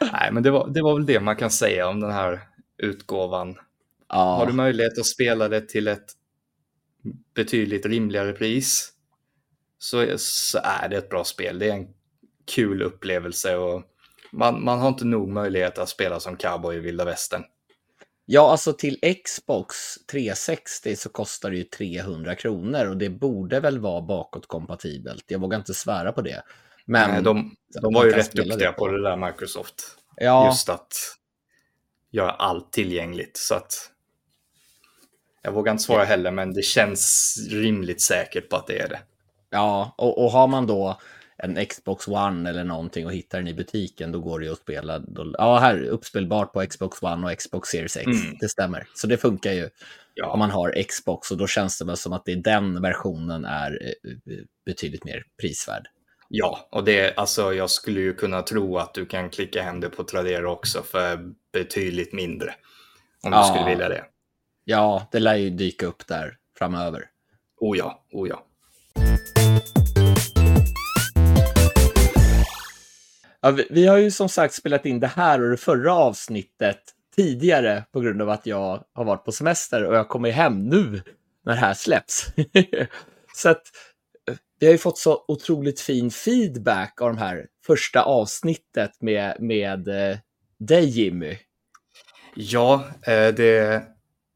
Nej, men det var, det var väl det man kan säga om den här utgåvan. Ja. Har du möjlighet att spela det till ett betydligt rimligare pris så, så är det ett bra spel. Det är en kul upplevelse och man, man har inte nog möjlighet att spela som cowboy i vilda västern. Ja, alltså till Xbox 360 så kostar det ju 300 kronor och det borde väl vara bakåtkompatibelt. Jag vågar inte svära på det. Men Nej, de, de var ju rätt duktiga på det där Microsoft. Ja. Just att göra allt tillgängligt. Så att jag vågar inte svara heller, men det känns rimligt säkert på att det är det. Ja, och, och har man då en Xbox One eller någonting och hittar den i butiken, då går det ju att spela. Då, ja, här uppspelbart på Xbox One och Xbox Series X. Mm. Det stämmer. Så det funkar ju. ja. om man har Xbox och då känns det väl som att det är den versionen är eh, betydligt mer prisvärd. Ja, och det, alltså, jag skulle ju kunna tro att du kan klicka hem det på Tradera också för betydligt mindre. Om ja. du skulle vilja det. Ja, det lär ju dyka upp där framöver. Oh ja, oh ja. Ja, vi, vi, har ju som sagt spelat in det här och det förra avsnittet tidigare på grund av att jag har varit på semester och jag kommer hem nu när det här släpps. så att eh, vi har ju fått så otroligt fin feedback av de här första avsnittet med, med eh, dig Jimmy. Ja, eh, det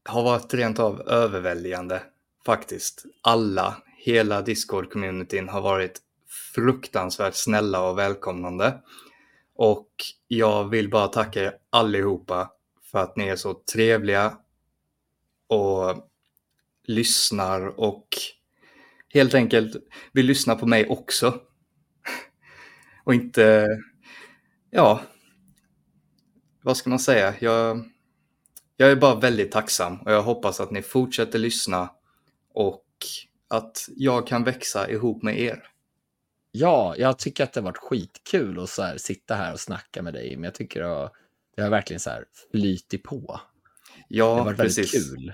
har varit rent av överväldigande faktiskt. Alla, hela Discord-communityn har varit fruktansvärt snälla och välkomnande. Och jag vill bara tacka er allihopa för att ni är så trevliga och lyssnar och helt enkelt vill lyssna på mig också. och inte, ja, vad ska man säga? Jag, jag är bara väldigt tacksam och jag hoppas att ni fortsätter lyssna och att jag kan växa ihop med er. Ja, jag tycker att det har varit skitkul att så här, sitta här och snacka med dig. Men jag tycker har, det har verkligen så här flytit på. Ja, det har varit precis. väldigt kul.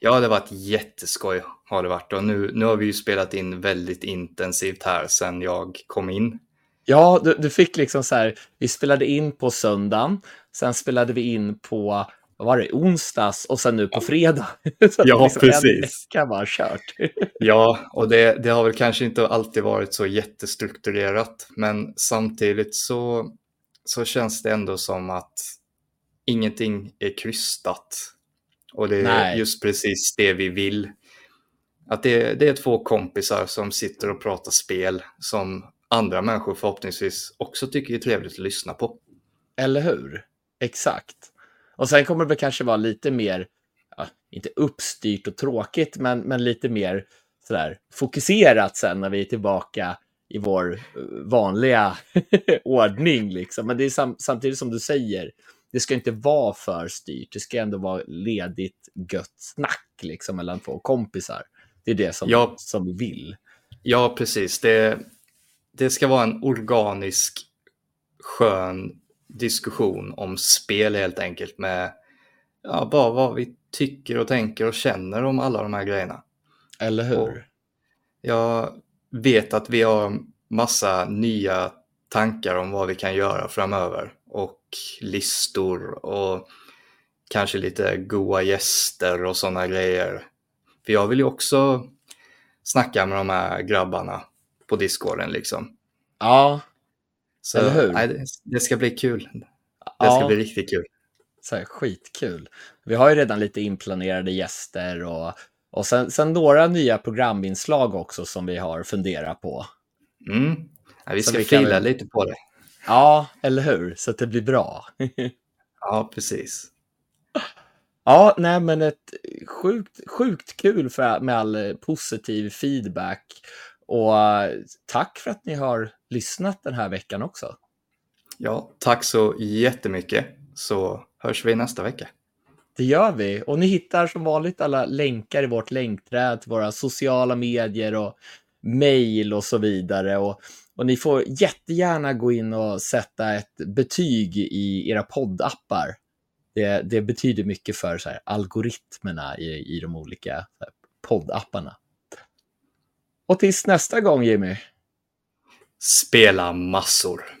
Ja, det har varit jätteskoj har det varit. Och nu, nu har vi ju spelat in väldigt intensivt här sedan jag kom in. Ja, du, du fick liksom så här, vi spelade in på söndagen, sen spelade vi in på vad var det, onsdags och sen nu på fredag. Så ja, liksom precis. kan vara kört. ja, och det, det har väl kanske inte alltid varit så jättestrukturerat, men samtidigt så, så känns det ändå som att ingenting är krystat. Och det är Nej. just precis det vi vill. Att det, det är två kompisar som sitter och pratar spel som andra människor förhoppningsvis också tycker är trevligt att lyssna på. Eller hur? Exakt. Och sen kommer det kanske vara lite mer, ja, inte uppstyrt och tråkigt, men, men lite mer sådär fokuserat sen när vi är tillbaka i vår eh, vanliga ordning. Liksom. Men det är sam samtidigt som du säger, det ska inte vara för styrt. Det ska ändå vara ledigt, gött snack liksom, mellan två kompisar. Det är det som, ja, som vi vill. Ja, precis. Det, det ska vara en organisk, skön diskussion om spel helt enkelt med ja, bara vad vi tycker och tänker och känner om alla de här grejerna. Eller hur? Och jag vet att vi har massa nya tankar om vad vi kan göra framöver och listor och kanske lite goa gäster och sådana grejer. För jag vill ju också snacka med de här grabbarna på discorden liksom. Ja, så, Eller hur? Nej, det, ska bli kul. Det ja. ska bli riktigt kul. Så här, skitkul. Vi har ju redan lite inplanerade gäster och, och sen, sen några nya programinslag också som vi har funderat på. Mm. Ja, vi ska vi fila kan... lite på det. Ja, eller hur? Så att det blir bra. ja, precis. Ja, nej men ett sjukt, sjukt kul för, med all positiv feedback. Och tack för att ni har lyssnat den här veckan också. Ja, tack så jättemycket. Så hörs vi nästa vecka. Det gör vi. Och ni hittar som vanligt alla länkar i vårt länkträd till våra sociala medier och mejl och så vidare. Och, och ni får jättegärna gå in och sätta ett betyg i era poddappar. Det, det betyder mycket för så här, algoritmerna i, i de olika poddapparna. Och tills nästa gång Jimmy. Spela massor.